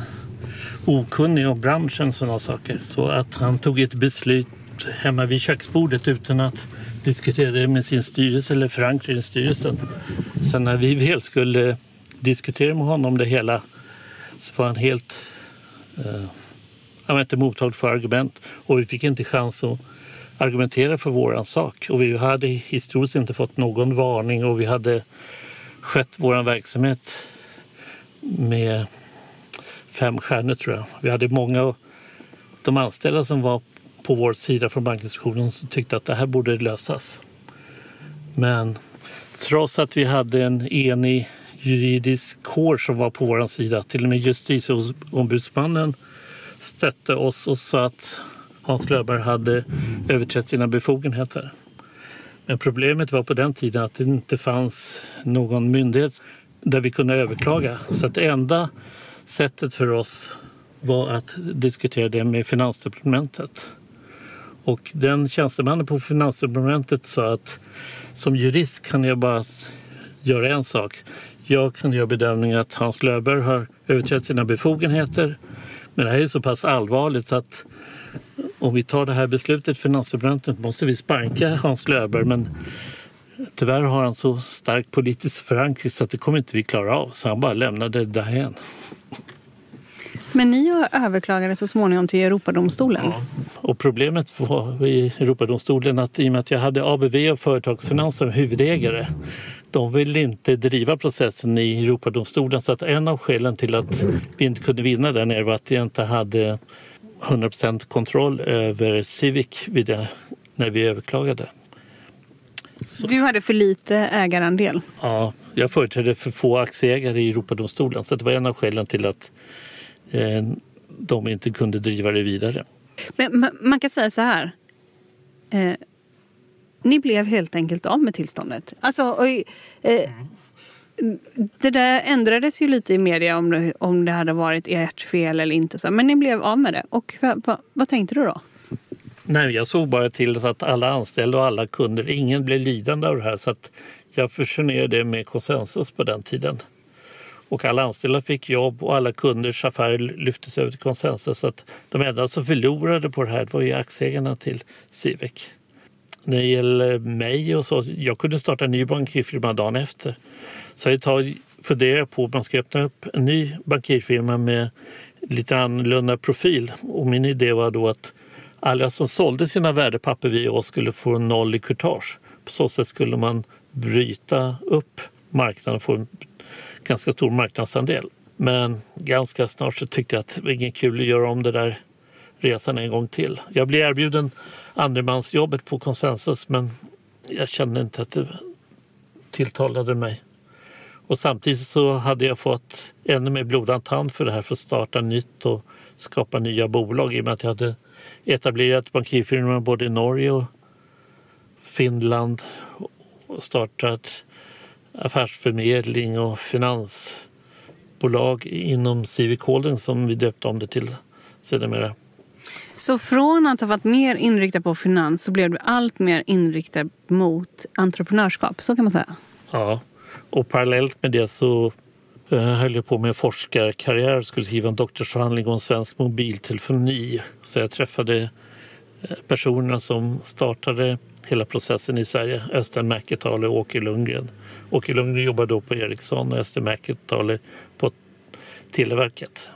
okunnig om branschen och sådana saker. Så att han tog ett beslut hemma vid köksbordet utan att diskuterade det med sin styrelse eller förankrade i styrelsen. Sen när vi väl skulle diskutera med honom det hela så var han helt... Eh, han var inte mottaglig för argument och vi fick inte chans att argumentera för våran sak. Och vi hade historiskt inte fått någon varning och vi hade skött våran verksamhet med fem stjärnor tror jag. Vi hade många av de anställda som var på vår sida från bankinspektionen som tyckte att det här borde lösas. Men trots att vi hade en enig juridisk kår som var på vår sida, till och med justitieombudsmannen stötte oss och sa att Hans Löfberg hade överträtt sina befogenheter. Men problemet var på den tiden att det inte fanns någon myndighet där vi kunde överklaga. Så att det enda sättet för oss var att diskutera det med Finansdepartementet. Och den tjänstemannen på Finansdepartementet sa att som jurist kan jag bara göra en sak. Jag kan göra bedömningen att Hans Löfberg har överträtt sina befogenheter. Men det här är så pass allvarligt så att om vi tar det här beslutet Finansdepartementet måste vi sparka Hans Löfberg. Men tyvärr har han så stark politisk förankring så att det kommer inte vi klara av. Så han bara lämnade det därhen. Men ni överklagade så småningom till Europadomstolen? Ja. Och problemet var i Europadomstolen att i och med att jag hade ABV och Företagsfinans som huvudägare de ville inte driva processen i Europadomstolen så att en av skälen till att vi inte kunde vinna där nere var att jag inte hade 100% kontroll över Civic vid det, när vi överklagade. Så. Du hade för lite ägarandel? Ja, jag företrädde för få aktieägare i Europadomstolen så det var en av skälen till att de inte kunde driva det vidare. Men man kan säga så här. Eh, ni blev helt enkelt av med tillståndet. Alltså, och, eh, det där ändrades ju lite i media om det, om det hade varit ert fel eller inte. Så. Men ni blev av med det. Och vad, vad, vad tänkte du då? Nej, jag såg bara till så att alla anställda och alla kunder, ingen blev lidande av det här. Så att jag fusionerade det med konsensus på den tiden. Och alla anställda fick jobb och alla kunders affärer lyftes över till konsensus. Så att de enda som förlorade på det här var ju aktieägarna till Civic. När det gäller mig och så, jag kunde starta en ny bankirfirma dagen efter. Så jag tar, funderar på om man ska öppna upp en ny bankirfirma med lite annorlunda profil. Och min idé var då att alla som sålde sina värdepapper via oss skulle få noll i courtage. På så sätt skulle man bryta upp marknaden och få en ganska stor marknadsandel. Men ganska snart så tyckte jag att det var ingen kul att göra om det där resan en gång till. Jag blev erbjuden andremansjobbet på Consensus men jag kände inte att det tilltalade mig. Och samtidigt så hade jag fått ännu mer blodad tand för det här för att starta nytt och skapa nya bolag i och med att jag hade etablerat bankirfirmor både i Norge och Finland och startat affärsförmedling och finansbolag inom Civic Holding som vi döpte om det till sedermera. Så från att ha varit mer inriktad på finans så blev du allt mer inriktad mot entreprenörskap, så kan man säga? Ja, och parallellt med det så eh, höll jag på med forskarkarriär, skulle skriva en doktorsavhandling om svensk mobiltelefoni. Så jag träffade eh, personerna som startade hela processen i Sverige. Östen Mäketale och Åke Lundgren. Åke Lundgren jobbade då på Ericsson och Östen Mäketale på Televerket.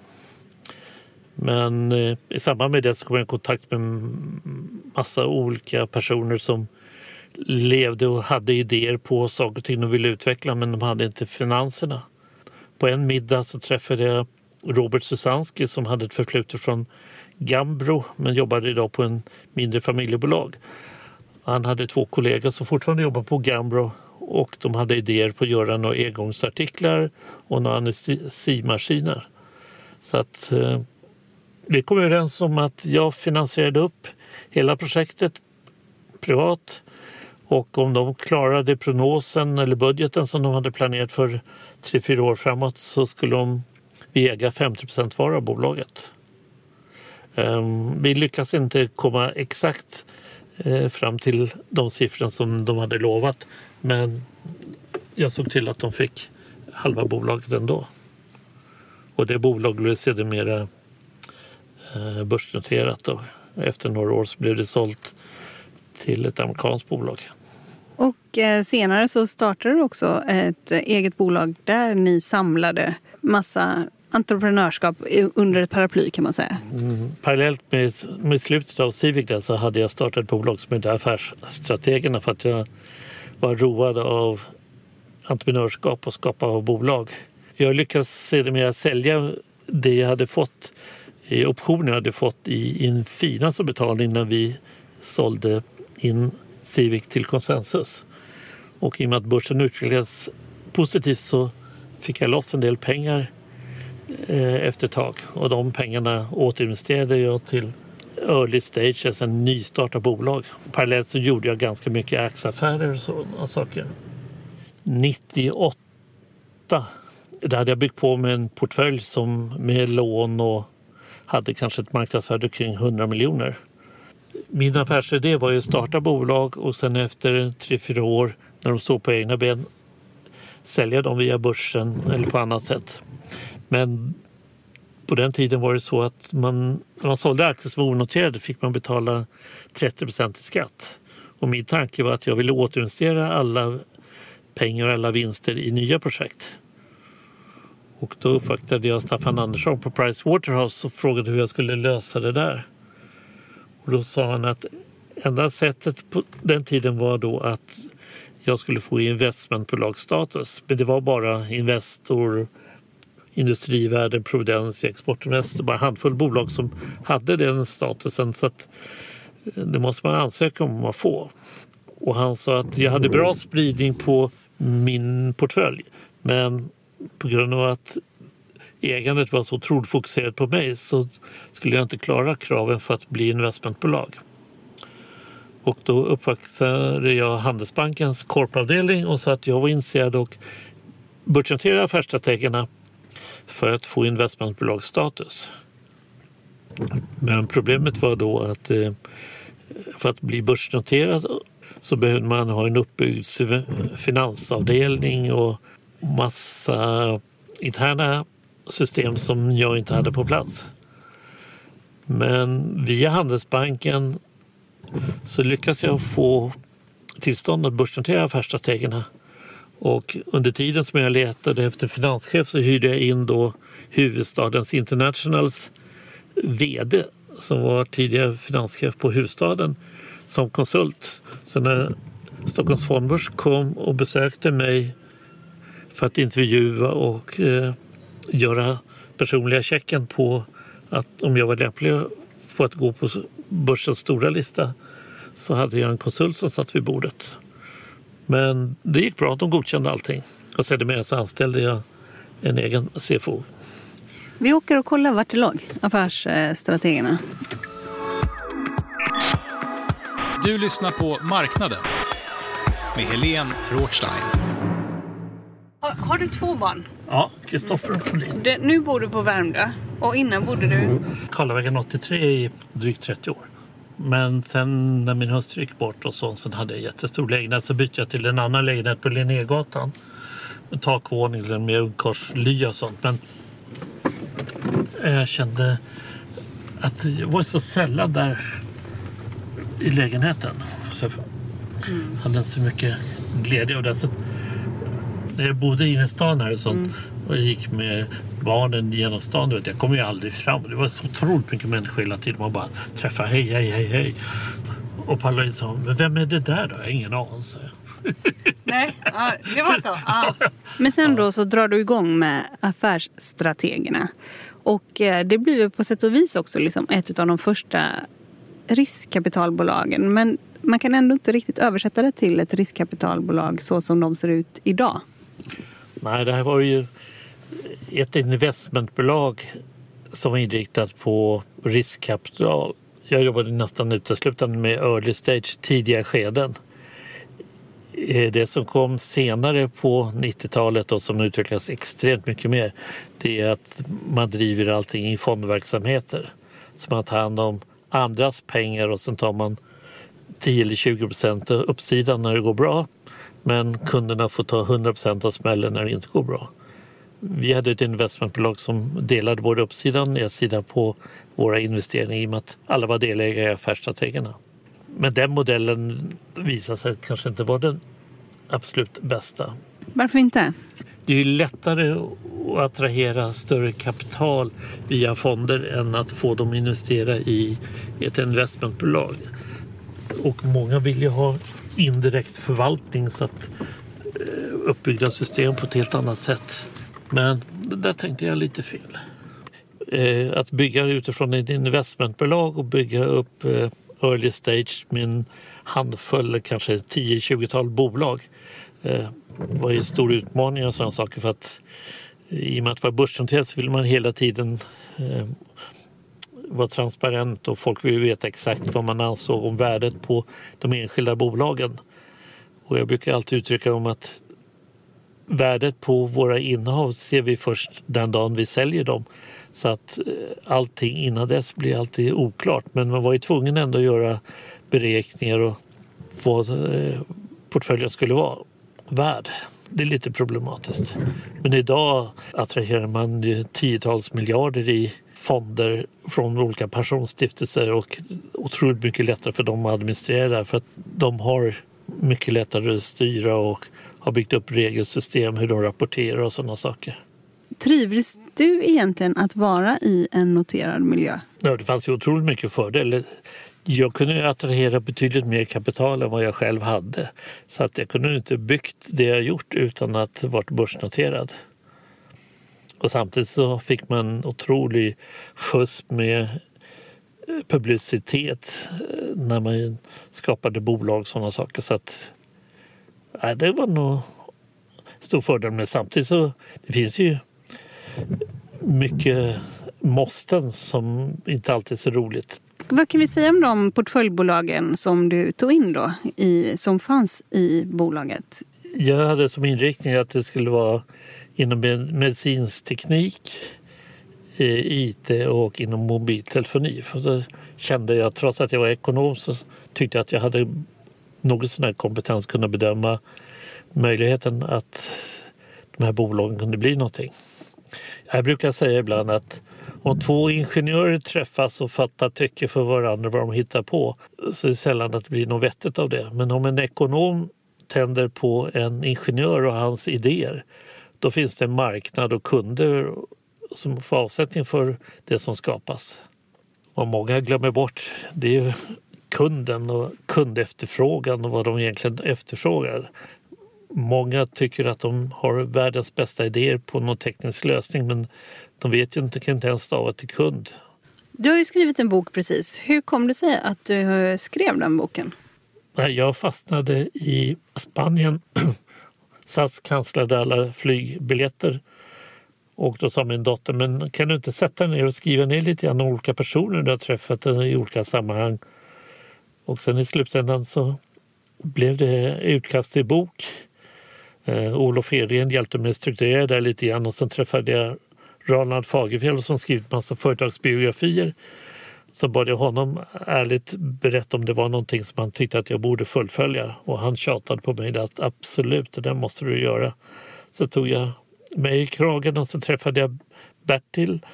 Men eh, i samband med det så kom jag i kontakt med massa olika personer som levde och hade idéer på saker och ting de ville utveckla men de hade inte finanserna. På en middag så träffade jag Robert Susanski som hade ett förflutet från Gambro men jobbade idag på en mindre familjebolag. Han hade två kollegor som fortfarande jobbar på Gambro och de hade idéer på att göra några engångsartiklar och några anestesimaskiner. Så att eh, vi kom överens om att jag finansierade upp hela projektet privat och om de klarade prognosen eller budgeten som de hade planerat för tre, fyra år framåt så skulle de vi äga 50 procent var av bolaget. Ehm, vi lyckas inte komma exakt Eh, fram till de siffror som de hade lovat men jag såg till att de fick halva bolaget ändå. Och det bolaget blev sedermera eh, börsnoterat. Och efter några år så blev det sålt till ett amerikanskt bolag. Och eh, senare så startade du också ett eget bolag där ni samlade massa entreprenörskap under ett paraply kan man säga. Mm. Parallellt med, med slutet av Civic så hade jag startat ett bolag som hette Affärsstrategerna för att jag var road av entreprenörskap och skapa av bolag. Jag lyckades sedermera sälja det jag hade fått eh, i optioner jag hade fått i en som betalning när vi sålde in Civic till konsensus. Och i och med att börsen utvecklades positivt så fick jag loss en del pengar Eh, efter ett tag. Och de pengarna återinvesterade jag till early stage, alltså en nystartat bolag. Parallellt så gjorde jag ganska mycket aktieaffärer och sådana saker. 98 där hade jag byggt på med en portfölj som med lån och hade kanske ett marknadsvärde kring 100 miljoner. Min affärsidé var ju att starta bolag och sen efter tre fyra år när de stod på egna ben sälja dem via börsen eller på annat sätt. Men på den tiden var det så att man, när man sålde aktier som var onoterade fick man betala 30 procent i skatt. Och min tanke var att jag ville återinvestera alla pengar och alla vinster i nya projekt. Och då uppvaktade jag Staffan Andersson på Price Waterhouse och frågade hur jag skulle lösa det där. Och då sa han att enda sättet på den tiden var då att jag skulle få investmentbolagsstatus. Men det var bara Investor, Industrivärden, Providentia, Exportinvest, bara en handfull bolag som hade den statusen. Så att eh, det måste man ansöka om att få. Och han sa att jag hade bra spridning på min portfölj. Men på grund av att ägandet var så otroligt fokuserat på mig så skulle jag inte klara kraven för att bli investmentbolag. Och då uppvaktade jag Handelsbankens korpavdelning och sa att jag var intresserad och börsnotera affärsstrategerna för att få investmentbolagsstatus. Men problemet var då att eh, för att bli börsnoterad så behövde man ha en uppbyggd finansavdelning och massa interna system som jag inte hade på plats. Men via Handelsbanken så lyckas jag få tillstånd att börsnotera affärsstrategerna. Och under tiden som jag letade efter finanschef så hyrde jag in då huvudstadens Internationals VD som var tidigare finanschef på huvudstaden som konsult. Så när Stockholms fondbörs kom och besökte mig för att intervjua och eh, göra personliga checken på att om jag var lämplig på att gå på börsens stora lista så hade jag en konsult som satt vid bordet. Men det gick bra, de godkände allting. Och sedermera så anställde jag en egen CFO. Vi åker och kollar vart det låg, affärsstrategerna. Du lyssnar på Marknaden med Helene Rothstein. Har, har, du två barn? Ja, Kristoffer och Pauline. Nu bor du på Värmdö och innan bodde du? Karlavägen 83 i drygt 30 år. Men sen när min hustru gick bort och så, sen hade jag jättestor lägenhet så bytte jag till en annan lägenhet på Linnégatan. Med takvåning med ungkarlslya och sånt. Men jag kände att jag var så sällan där i lägenheten. Så jag mm. hade inte så mycket glädje av det. Så när jag bodde inne i stan här och sånt mm. Och gick med barnen genom stan. Vet, jag kom ju aldrig fram. Det var så otroligt mycket människor hela tiden. Man bara träffade hej, hej, hej, hej. Och Paula sa, men vem är det där då? Jag har ingen aning. Nej, det var så. Ja. Men sen då så drar du igång med affärsstrategerna. Och eh, det blir ju på sätt och vis också liksom ett av de första riskkapitalbolagen. Men man kan ändå inte riktigt översätta det till ett riskkapitalbolag så som de ser ut idag. Nej, det här var ju ett investmentbolag som var inriktat på riskkapital. Jag jobbade nästan uteslutande med early stage, tidiga skeden. Eh, det som kom senare på 90-talet och som utvecklas extremt mycket mer det är att man driver allting i fondverksamheter. Så man tar hand om andras pengar och sen tar man 10 eller 20 procent uppsidan när det går bra. Men kunderna får ta 100 procent av smällen när det inte går bra. Vi hade ett investmentbolag som delade både uppsidan och nedsidan på våra investeringar i och med att alla var delägare i affärsstrategerna. Men den modellen visade sig kanske inte vara den absolut bästa. Varför inte? Det är lättare att attrahera större kapital via fonder än att få dem att investera i ett investmentbolag. Och många vill ju ha indirekt förvaltning så att eh, uppbyggda system på ett helt annat sätt. Men där tänkte jag lite fel. Eh, att bygga utifrån ett investmentbolag och bygga upp eh, early stage med en handfull, kanske 10-20-tal bolag eh, var ju en stor utmaning och sådana saker för att eh, i och med att vara börsnoterat så vill man hela tiden eh, vara transparent och folk vill veta exakt vad man ansåg om värdet på de enskilda bolagen. Och jag brukar alltid uttrycka om att värdet på våra innehav ser vi först den dagen vi säljer dem. Så att eh, allting innan dess blir alltid oklart. Men man var ju tvungen ändå att göra beräkningar och vad eh, portföljen skulle vara värd. Det är lite problematiskt. Men idag attraherar man tiotals miljarder i fonder från olika pensionsstiftelser och otroligt mycket lättare för dem att administrera det för att de har mycket lättare att styra och har byggt upp regelsystem hur de rapporterar och sådana saker. Trivdes du egentligen att vara i en noterad miljö? Ja, det fanns ju otroligt mycket fördelar. Jag kunde attrahera betydligt mer kapital än vad jag själv hade. Så att jag kunde inte byggt det jag gjort utan att varit börsnoterad. Och samtidigt så fick man otrolig skjuts med eh, publicitet eh, när man skapade bolag och sådana saker. Så att, nej, det var nog stor fördel. Men samtidigt så det finns ju mycket måsten som inte alltid är så roligt. Vad kan vi säga om de portföljbolagen som du tog in då, i, som fanns i bolaget? Jag hade som inriktning att det skulle vara inom medicinsk teknik, eh, IT och inom mobiltelefoni. För så kände jag, trots att jag var ekonom, så tyckte jag att jag hade något sån här kompetens kunna bedöma möjligheten att de här bolagen kunde bli någonting. Jag brukar säga ibland att om två ingenjörer träffas och fattar tycke för varandra vad de hittar på så är det sällan att det blir något vettigt av det. Men om en ekonom tänder på en ingenjör och hans idéer då finns det en marknad och kunder som får avsättning för det som skapas. Vad många glömmer bort det är kunden och kundefterfrågan och vad de egentligen efterfrågar. Många tycker att de har världens bästa idéer på någon teknisk lösning men de vet ju inte, kan inte ens stava till kund. Du har ju skrivit en bok precis. Hur kom det sig att du skrev den boken? Jag fastnade i Spanien SAS kanslade alla flygbiljetter. Och då sa min dotter, men kan du inte sätta dig ner och skriva ner lite grann om olika personer du har träffat i olika sammanhang? Och sen i slutändan så blev det utkast till bok. Eh, Olof Edgren hjälpte mig att strukturera det lite grann och sen träffade jag Ronald Fagerfjell som skrivit massa företagsbiografier så bad jag honom ärligt berätta om det var någonting som han tyckte att jag borde fullfölja. Och han tjatade på mig att absolut, det där måste du göra. Så tog jag mig i kragen och så träffade jag Bertil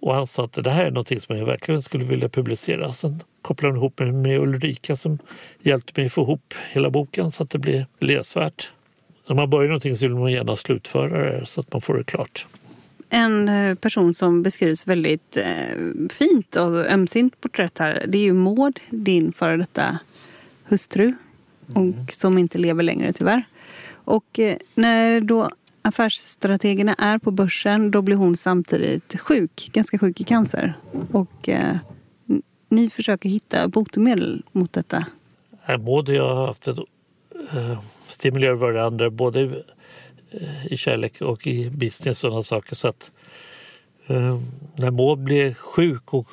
och han sa att det här är någonting som jag verkligen skulle vilja publicera. Sen kopplade ihop mig med Ulrika som hjälpte mig få ihop hela boken så att det blev läsvärt. När man börjar någonting så vill man gärna slutföra det så att man får det klart en eh, person som beskrivs väldigt eh, fint och ömsint porträtt här. Det är ju Maud, din före detta hustru. Och mm. som inte lever längre tyvärr. Och eh, när då affärsstrategerna är på börsen då blir hon samtidigt sjuk, ganska sjuk i cancer. Och ni försöker hitta botemedel mot detta. Maud och jag har haft ett, eh, stimulerat varandra både eh, i kärlek och i business och sådana saker. Så att eh, när Maud blev sjuk och,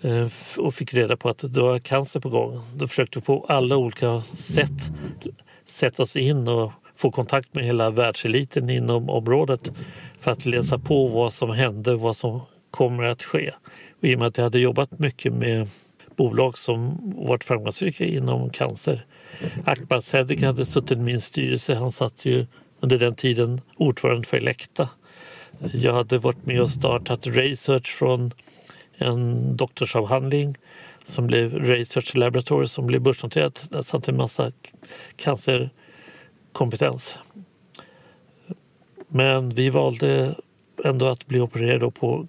eh, och fick reda på att det var cancer på gång, då försökte vi på alla olika sätt sätta oss in och få kontakt med hela världseliten inom området för att läsa på vad som hände, vad som kommer att ske. Och I och med att jag hade jobbat mycket med bolag som varit framgångsrika inom cancer Akbar Seddik hade suttit i min styrelse. Han satt ju under den tiden ordförande för Elekta. Jag hade varit med och startat research från en doktorsavhandling som blev Research Laboratory som blev börsnoterat samt en massa cancerkompetens. Men vi valde ändå att bli opererade på,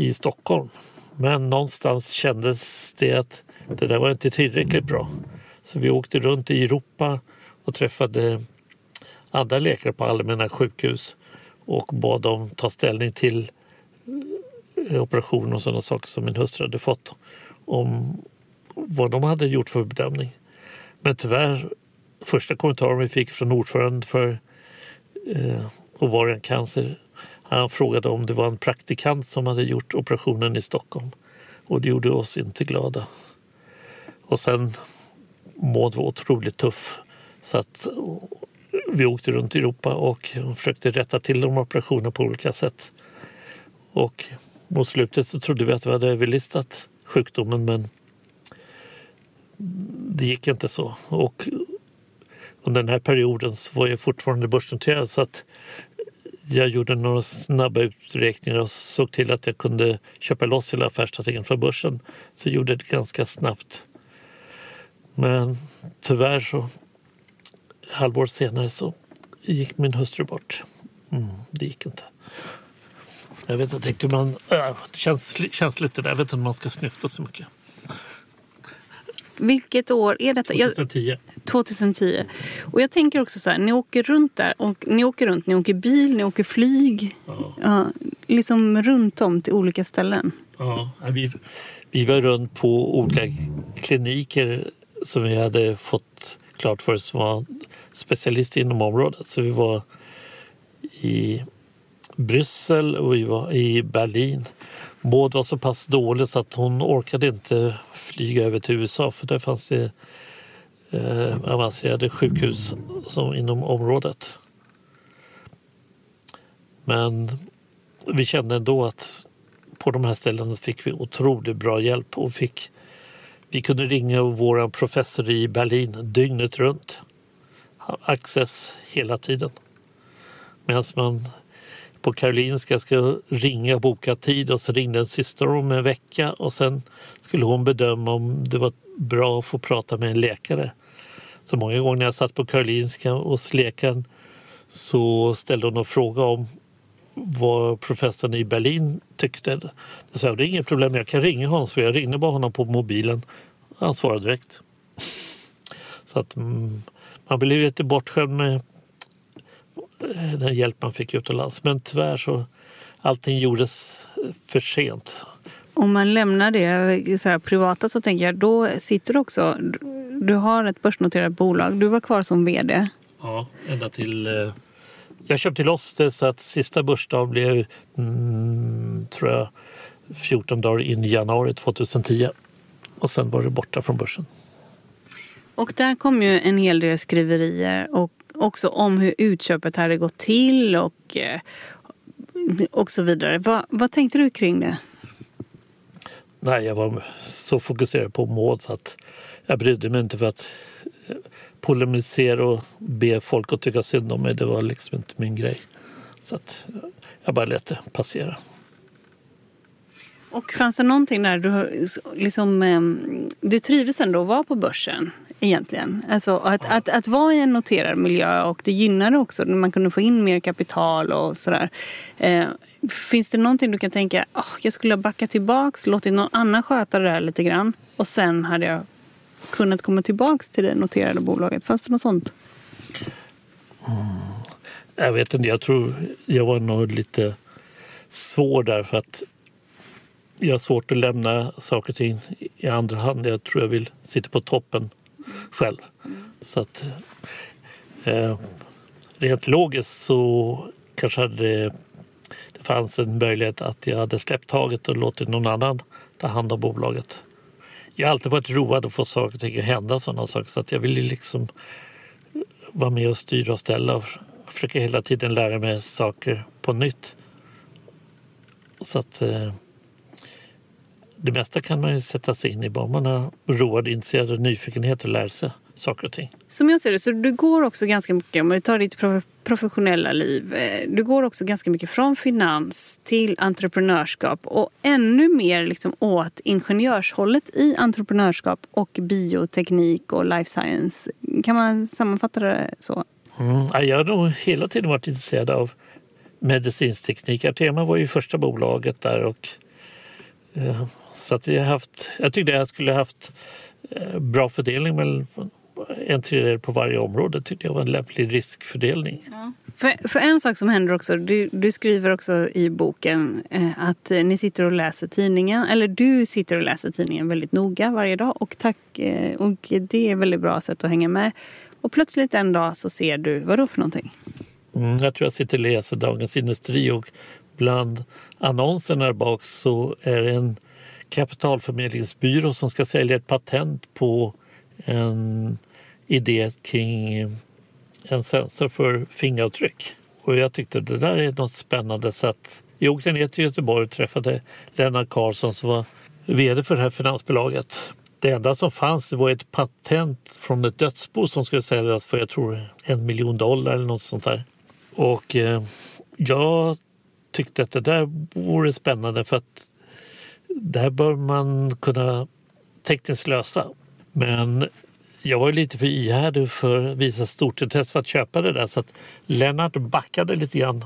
i Stockholm. Men någonstans kändes det att det där var inte tillräckligt bra. Så vi åkte runt i Europa och träffade andra läkare på allmänna sjukhus och bad dem ta ställning till eh, operationer och sådana saker som min hustru hade fått om vad de hade gjort för bedömning. Men tyvärr, första kommentaren vi fick från ordföranden för eh, ovariencancer han frågade om det var en praktikant som hade gjort operationen i Stockholm. Och det gjorde oss inte glada. Och sen Maud var otroligt tuff. Så att vi åkte runt i Europa och försökte rätta till de operationerna på olika sätt. Och mot slutet så trodde vi att vi hade överlistat sjukdomen men det gick inte så. Och under den här perioden så var jag fortfarande börsnoterad så att jag gjorde några snabba uträkningar och såg till att jag kunde köpa loss hela affärsstrategin från börsen. Så jag gjorde det ganska snabbt. Men tyvärr så halvår senare så gick min hustru bort. Mm, det gick inte. Jag vet inte riktigt hur man... Äh, det känns känsligt det där. Jag vet inte om man ska snyfta så mycket. Vilket år är detta? 2010. 2010. Och jag tänker också så här, ni åker runt där. Och ni åker runt, ni åker bil, ni åker flyg. Ja. ja liksom runt om till olika ställen. Ja, vi, vi var runt på olika kliniker som vi hade fått klart för oss var specialister inom området. Så vi var i Bryssel och vi var i Berlin. Maud var så pass dålig så att hon orkade inte flyga över till USA för där fanns det eh, avancerade sjukhus som inom området. Men vi kände ändå att på de här ställena fick vi otroligt bra hjälp och fick vi kunde ringa vår professor i Berlin dygnet runt. Access hela tiden. Medan man på Karolinska ska ringa och boka tid och så ringde en syster om en vecka och sen skulle hon bedöma om det var bra att få prata med en läkare. Så många gånger när jag satt på Karolinska hos läkaren så ställde hon en fråga om vad professorn i Berlin tyckte. Jag sa det är inget problem, jag kan ringa honom. Så jag ringde bara honom på mobilen. Han svarade direkt. Så att mm, man blev lite bortskämd med eh, den hjälp man fick utomlands. Men tyvärr så allting gjordes eh, för sent. Om man lämnar det så här, privata så tänker jag, då sitter du också... Du har ett börsnoterat bolag. Du var kvar som vd. Ja, ända till... Eh, jag köpte loss det så att sista börsdagen blev, mm, tror jag, 14 dagar in i januari 2010. Och sen var det borta från börsen. Och där kom ju en hel del skriverier och också om hur utköpet hade gått till och, eh, och så vidare. Vad, vad tänkte du kring det? Nej, jag var så fokuserad på Maud så att jag brydde mig inte för att eh, polemisera och be folk att tycka synd om mig. Det var liksom inte min grej. Så att eh, jag bara lät det passera. Och fanns det någonting där du liksom, ehm, du trivdes ändå att vara på börsen? Egentligen. Alltså att, att, att vara i en noterad miljö och det gynnade också när man kunde få in mer kapital och sådär. Eh, finns det någonting du kan tänka, oh, jag skulle ha backat tillbaks, låtit någon annan sköta det där lite grann och sen hade jag kunnat komma tillbaks till det noterade bolaget? Fanns det något sånt? Mm. Jag vet inte, jag tror jag var nog lite svår där för att jag har svårt att lämna saker och ting i andra hand. Jag tror jag vill sitta på toppen själv. Så att, eh, rent logiskt så kanske det, det fanns en möjlighet att jag hade släppt taget och låtit någon annan ta hand om bolaget. Jag har alltid varit road att få saker och ting att hända sådana saker så att jag ville liksom vara med och styra och ställa och försöka hela tiden lära mig saker på nytt. Så att eh, det mesta kan man ju sätta sig in i bara man har road, intresserad och nyfikenhet och lär sig saker och ting. Som jag ser det, så du går också ganska mycket, om vi tar ditt professionella liv, eh, du går också ganska mycket från finans till entreprenörskap och ännu mer liksom åt ingenjörshållet i entreprenörskap och bioteknik och life science. Kan man sammanfatta det så? Mm, jag har nog hela tiden varit intresserad av medicinsk teknik. Artema var ju första bolaget där och eh, så att jag, haft, jag tyckte jag skulle haft eh, bra fördelning mellan en tredjedel på varje område tyckte jag var en lämplig riskfördelning. Ja. För, för, en sak som händer också, du, du skriver också i boken eh, att ni sitter och läser tidningen, eller du sitter och läser tidningen väldigt noga varje dag och, tack, eh, och det är ett väldigt bra sätt att hänga med. Och plötsligt en dag så ser du, vad då för någonting? Mm, jag tror jag sitter och läser Dagens Industri och bland annonserna där bak så är det en kapitalförmedlingsbyrå som ska sälja ett patent på en idé kring en sensor för fingeravtryck. Och jag tyckte det där är något spännande. Så att jag åkte ner till Göteborg och träffade Lennart Karlsson som var vd för det här finansbolaget. Det enda som fanns var ett patent från ett dödsbo som skulle säljas för jag tror en miljon dollar eller något sånt där. Och eh, jag tyckte att det där vore spännande för att det här bör man kunna tekniskt lösa. Men jag var lite för ihärdig för att visa stort intresse för att köpa det där så att Lennart backade lite grann.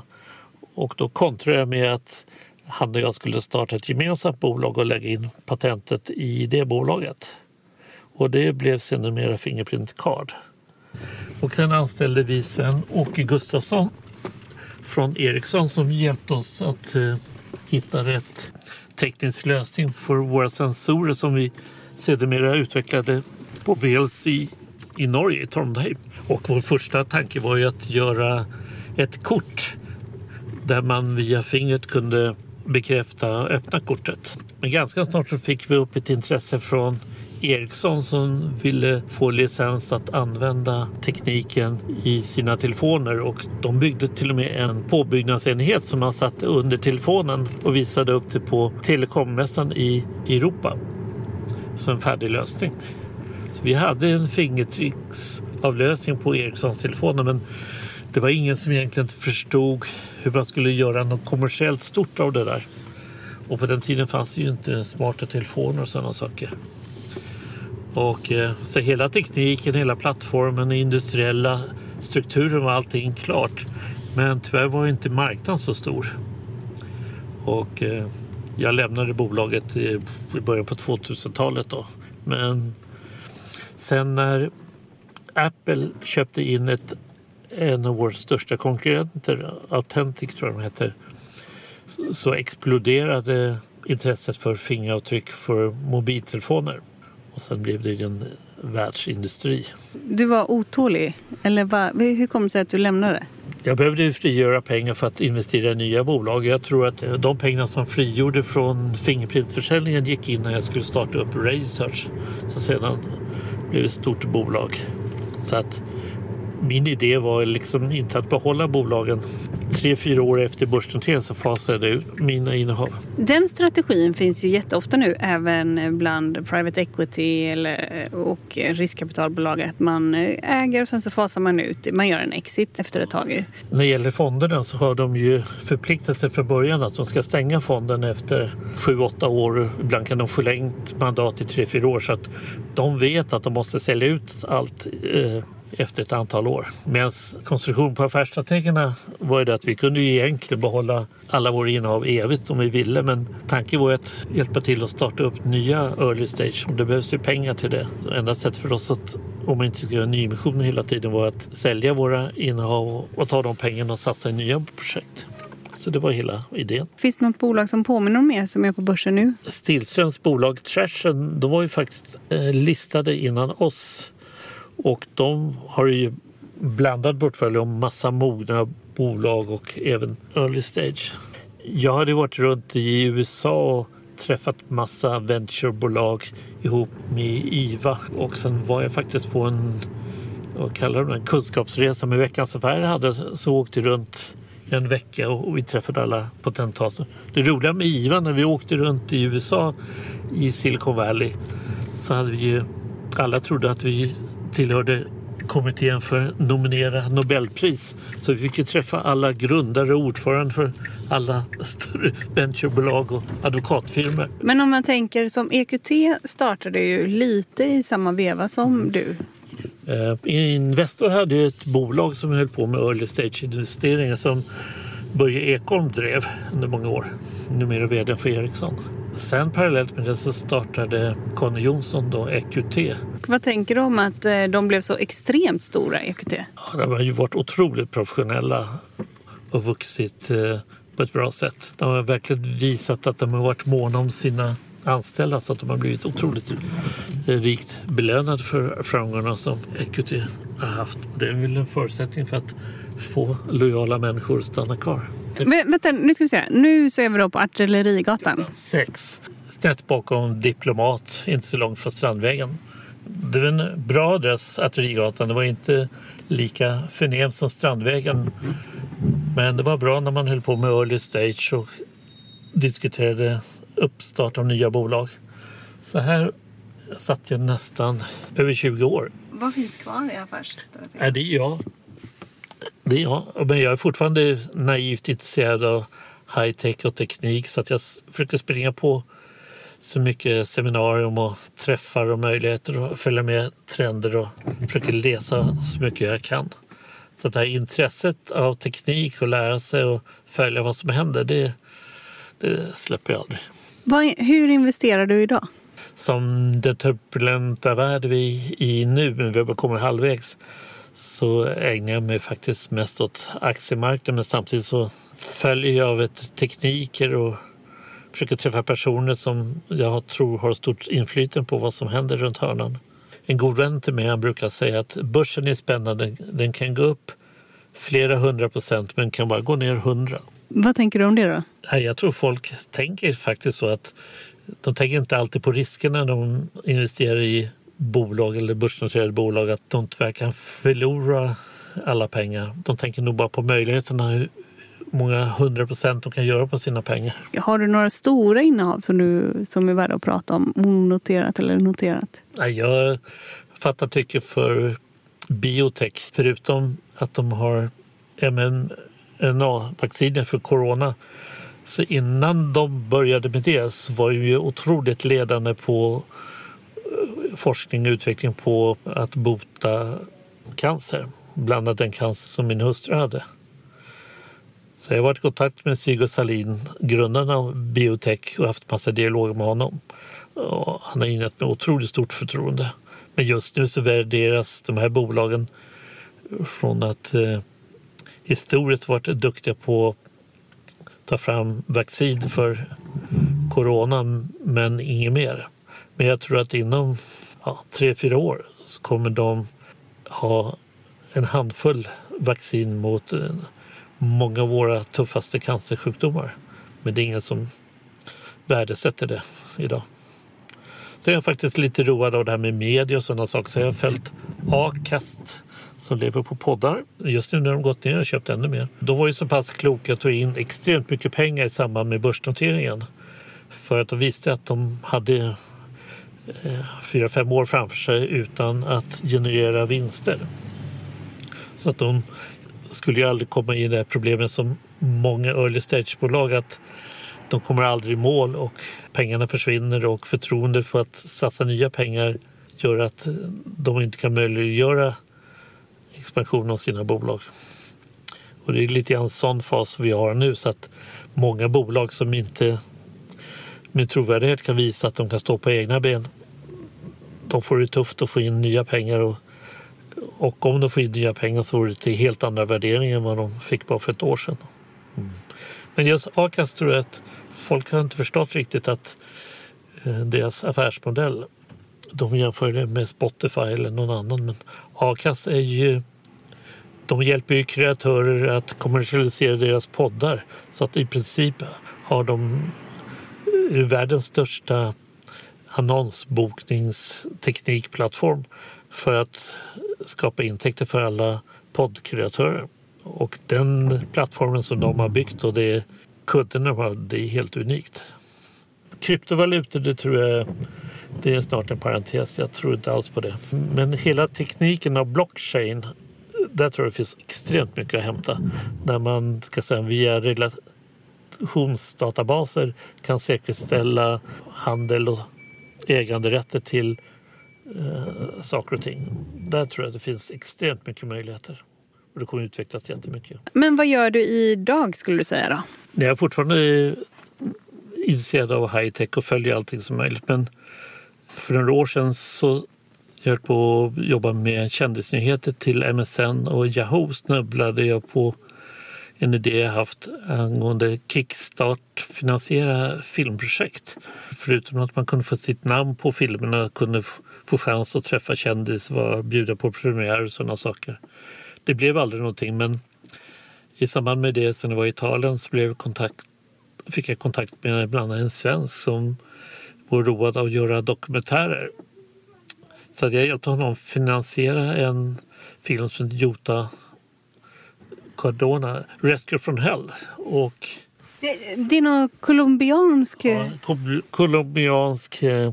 Och då kontrade jag med att han och jag skulle starta ett gemensamt bolag och lägga in patentet i det bolaget. Och det blev sedermera Fingerprint Card. Och sen anställde vi Sven-Åke Gustafsson från Ericsson som hjälpte oss att eh, hitta rätt teknisk lösning för våra sensorer som vi sedermera utvecklade på VLC i Norge, i Trondheim. Och vår första tanke var ju att göra ett kort där man via fingret kunde bekräfta och öppna kortet. Men ganska snart så fick vi upp ett intresse från Ericsson som ville få licens att använda tekniken i sina telefoner och de byggde till och med en påbyggnadsenhet som man satte under telefonen och visade upp det på telekommässan i Europa. Som en färdig lösning. Så vi hade en fingertrycksavlösning på Ericssons telefoner men det var ingen som egentligen förstod hur man skulle göra något kommersiellt stort av det där. Och på den tiden fanns det ju inte smarta telefoner och sådana saker. Och, eh, så hela tekniken, hela plattformen, industriella strukturen var allting klart. Men tyvärr var inte marknaden så stor. Och eh, jag lämnade bolaget i början på 2000-talet då. Men sen när Apple köpte in ett, en av våra största konkurrenter, Authentic tror jag de heter, så exploderade intresset för fingeravtryck för mobiltelefoner. Och sen blev det en världsindustri. Du var otålig, eller va, hur kom det sig att du lämnade? Jag behövde frigöra pengar för att investera i nya bolag. Jag tror att de pengar som frigjorde från Fingerprintförsäljningen gick in när jag skulle starta upp Research. Så sedan blev ett stort bolag. Så att min idé var liksom inte att behålla bolagen. Tre, fyra år efter börsnoteringen så fasade jag ut mina innehav. Den strategin finns ju jätteofta nu även bland private equity eller, och riskkapitalbolag. Att man äger och sen så fasar man ut. Man gör en exit efter ett tag. När det gäller fonderna så har de ju förpliktat sig från början att de ska stänga fonden efter sju, åtta år. Ibland kan de förlängt mandat i tre, fyra år så att de vet att de måste sälja ut allt eh, efter ett antal år. Medan konstruktionen på affärsstrategerna var ju det att vi kunde ju egentligen behålla alla våra innehav evigt om vi ville men tanken var ju att hjälpa till att starta upp nya early stage och det behövs ju pengar till det. Så enda sättet för oss att, om man inte ska göra nyemissioner hela tiden var att sälja våra innehav och ta de pengarna och satsa i nya projekt. Så det var hela idén. Finns det något bolag som påminner om er som är på börsen nu? Stillströms bolag Trashen, de var ju faktiskt eh, listade innan oss och de har ju blandad portfölj om massa mogna bolag och även early stage. Jag hade varit runt i USA och träffat massa venturebolag ihop med IVA och sen var jag faktiskt på en vad kallar de en kunskapsresa med Veckans Affärer hade så åkte runt en vecka och vi träffade alla potentater. Det roliga med IVA när vi åkte runt i USA i Silicon Valley så hade vi ju, alla trodde att vi tillhörde kommittén för nominera Nobelpris. Så vi fick ju träffa alla grundare och ordförande för alla större venturebolag och advokatfirmor. Men om man tänker som EQT startade ju lite i samma veva som du. Eh, Investor hade ju ett bolag som höll på med early stage investeringar som Börje Ekholm drev under många år. Numera vd för Ericsson. Sen parallellt med det så startade Conny Jonsson då EQT. Vad tänker du om att eh, de blev så extremt stora, EQT? Ja, de har ju varit otroligt professionella och vuxit eh, på ett bra sätt. De har verkligen visat att de har varit måna om sina anställda så att de har blivit otroligt eh, rikt belönade för framgångarna som EQT har haft. Det är väl en förutsättning för att få lojala människor att stanna kvar. Vänta, nu ska vi se. Nu så är vi då på Artillerigatan. Sex. Snett bakom Diplomat, inte så långt från Strandvägen. Det var en bra adress, Artillerigatan. Det var inte lika förnämt som Strandvägen. Men det var bra när man höll på med early stage och diskuterade uppstart av nya bolag. Så här satt jag nästan över 20 år. Vad finns kvar i? Ja, det är jag. Det jag. Men jag är fortfarande naivt intresserad av high tech och teknik så att jag försöker springa på så mycket seminarium och träffar och möjligheter och följa med trender och försöker läsa så mycket jag kan. Så det här intresset av teknik och lära sig och följa vad som händer, det, det släpper jag aldrig. Vad, hur investerar du idag? som den turbulenta värld vi är i nu, men vi har kommit halvvägs, så ägnar jag mig faktiskt mest åt aktiemarknaden. Men samtidigt så följer jag av ett tekniker och försöker träffa personer som jag tror har stort inflytande på vad som händer runt hörnan. En god vän till mig han brukar säga att börsen är spännande. Den kan gå upp flera hundra procent men kan bara gå ner hundra. Vad tänker du om det då? Jag tror folk tänker faktiskt så att de tänker inte alltid på riskerna när de investerar i bolag eller börsnoterade bolag att de tyvärr kan förlora alla pengar. De tänker nog bara på möjligheterna, hur många hundra procent de kan göra på sina pengar. Har du några stora innehav som, du, som är värda att prata om? Onoterat eller noterat? Nej, Jag fattar tycke för biotech. Förutom att de har mRNA-vacciner för corona så innan de började med det så var de ju otroligt ledande på forskning och utveckling på att bota cancer. Bland annat den cancer som min hustru hade. Så jag har varit i kontakt med Sigurd Salin, grundaren av biotech och haft massa dialoger med honom. Och han har ingett med otroligt stort förtroende. Men just nu så värderas de här bolagen från att eh, historiskt varit duktiga på att ta fram vaccin för corona men inget mer. Men jag tror att inom ja, tre, fyra år så kommer de ha en handfull vaccin mot eh, många av våra tuffaste cancersjukdomar. Men det är ingen som värdesätter det idag. Sen är jag faktiskt lite road av det här med media och sådana saker. Så jag har följt Acast som lever på poddar. Just nu när de gått ner har jag köpt ännu mer. De var ju så pass kloka att tog in extremt mycket pengar i samband med börsnoteringen. För att de visste att de hade Eh, fyra, fem år framför sig utan att generera vinster. Så att de skulle ju aldrig komma i det här problemet som många early stage-bolag att de kommer aldrig i mål och pengarna försvinner och förtroendet för att satsa nya pengar gör att de inte kan möjliggöra expansion av sina bolag. Och det är lite grann sån fas vi har nu så att många bolag som inte med trovärdighet kan visa att de kan stå på egna ben de får det tufft att få in nya pengar och, och om de får in nya pengar så får det till helt andra värderingar än vad de fick bara för ett år sedan. Men just Acas tror jag att folk har inte förstått riktigt att eh, deras affärsmodell, de jämför det med Spotify eller någon annan, men Acas är ju de hjälper ju kreatörer att kommersialisera deras poddar så att i princip har de eh, världens största annonsbokningsteknikplattform för att skapa intäkter för alla poddkreatörer. Och den plattformen som de har byggt och det kunderna har, det är helt unikt. Kryptovalutor, det tror jag det är snart en parentes. Jag tror inte alls på det. Men hela tekniken av blockchain, där tror jag det finns extremt mycket att hämta. När man ska säga, via relationsdatabaser kan säkerställa handel och äganderätter till eh, saker och ting. Där tror jag det finns extremt mycket möjligheter. Och det kommer utvecklas jättemycket. Men vad gör du idag skulle du säga då? Jag är fortfarande intresserad av high tech och följer allting som möjligt. Men för några år sedan så jag höll på att jobba med kändisnyheter till MSN och Yahoo snubblade jag på en idé jag haft angående Kickstart finansiera filmprojekt. Förutom att man kunde få sitt namn på filmerna kunde få chans att träffa kändisar, bjuda på premiär och sådana saker. Det blev aldrig någonting men i samband med det, sen jag var i Italien, så blev kontakt, fick jag kontakt med bland annat en svensk som var road av att göra dokumentärer. Så jag hjälpte honom finansiera en film som Jota Cardona, Rescue from Hell. Och det, det är någon colombiansk... Ja, colombiansk eh,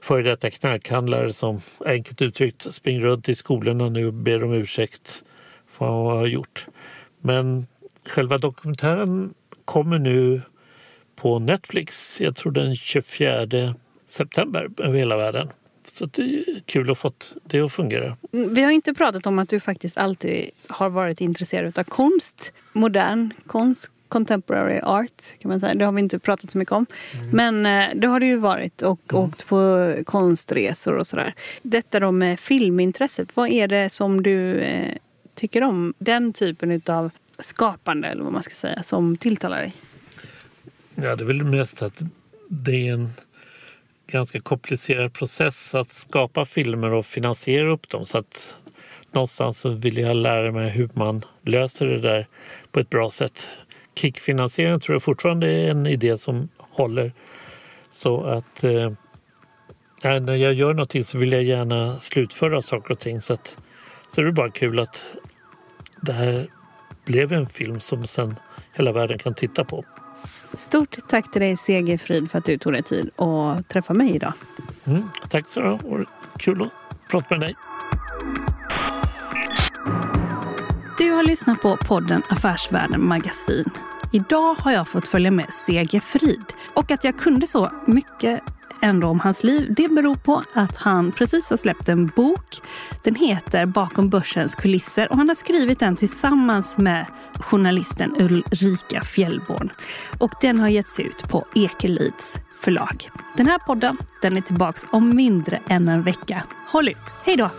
före detta knarkhandlare som enkelt uttryckt springer runt i skolorna nu och ber om ursäkt för vad han har gjort. Men själva dokumentären kommer nu på Netflix, jag tror den 24 september över hela världen. Så det är kul att få det att fungera. Vi har inte pratat om att du faktiskt alltid har varit intresserad av konst. Modern konst, contemporary art kan man säga. Det har vi inte pratat så mycket om. Mm. Men eh, det har du ju varit och mm. åkt på konstresor och sådär. Detta då med filmintresset. Vad är det som du eh, tycker om? Den typen av skapande eller vad man ska säga som tilltalar dig? Ja, det är väl mest att det är en ganska komplicerad process att skapa filmer och finansiera upp dem. Så att någonstans så vill jag lära mig hur man löser det där på ett bra sätt. Kickfinansiering tror jag fortfarande är en idé som håller. Så att eh, när jag gör någonting så vill jag gärna slutföra saker och ting. Så, att, så är det bara kul att det här blev en film som sen hela världen kan titta på. Stort tack till dig Segerfrid för att du tog dig tid att träffa mig idag. Mm, tack så mycket. Kul att prata med dig. Du har lyssnat på podden Affärsvärlden Magasin. Idag har jag fått följa med Segerfrid. Och att jag kunde så mycket ändå om hans liv. Det beror på att han precis har släppt en bok. Den heter Bakom börsens kulisser och han har skrivit den tillsammans med journalisten Ulrika Fjellborn. Och den har getts ut på Ekelids förlag. Den här podden den är tillbaks om mindre än en vecka. Håll ut! Hej då!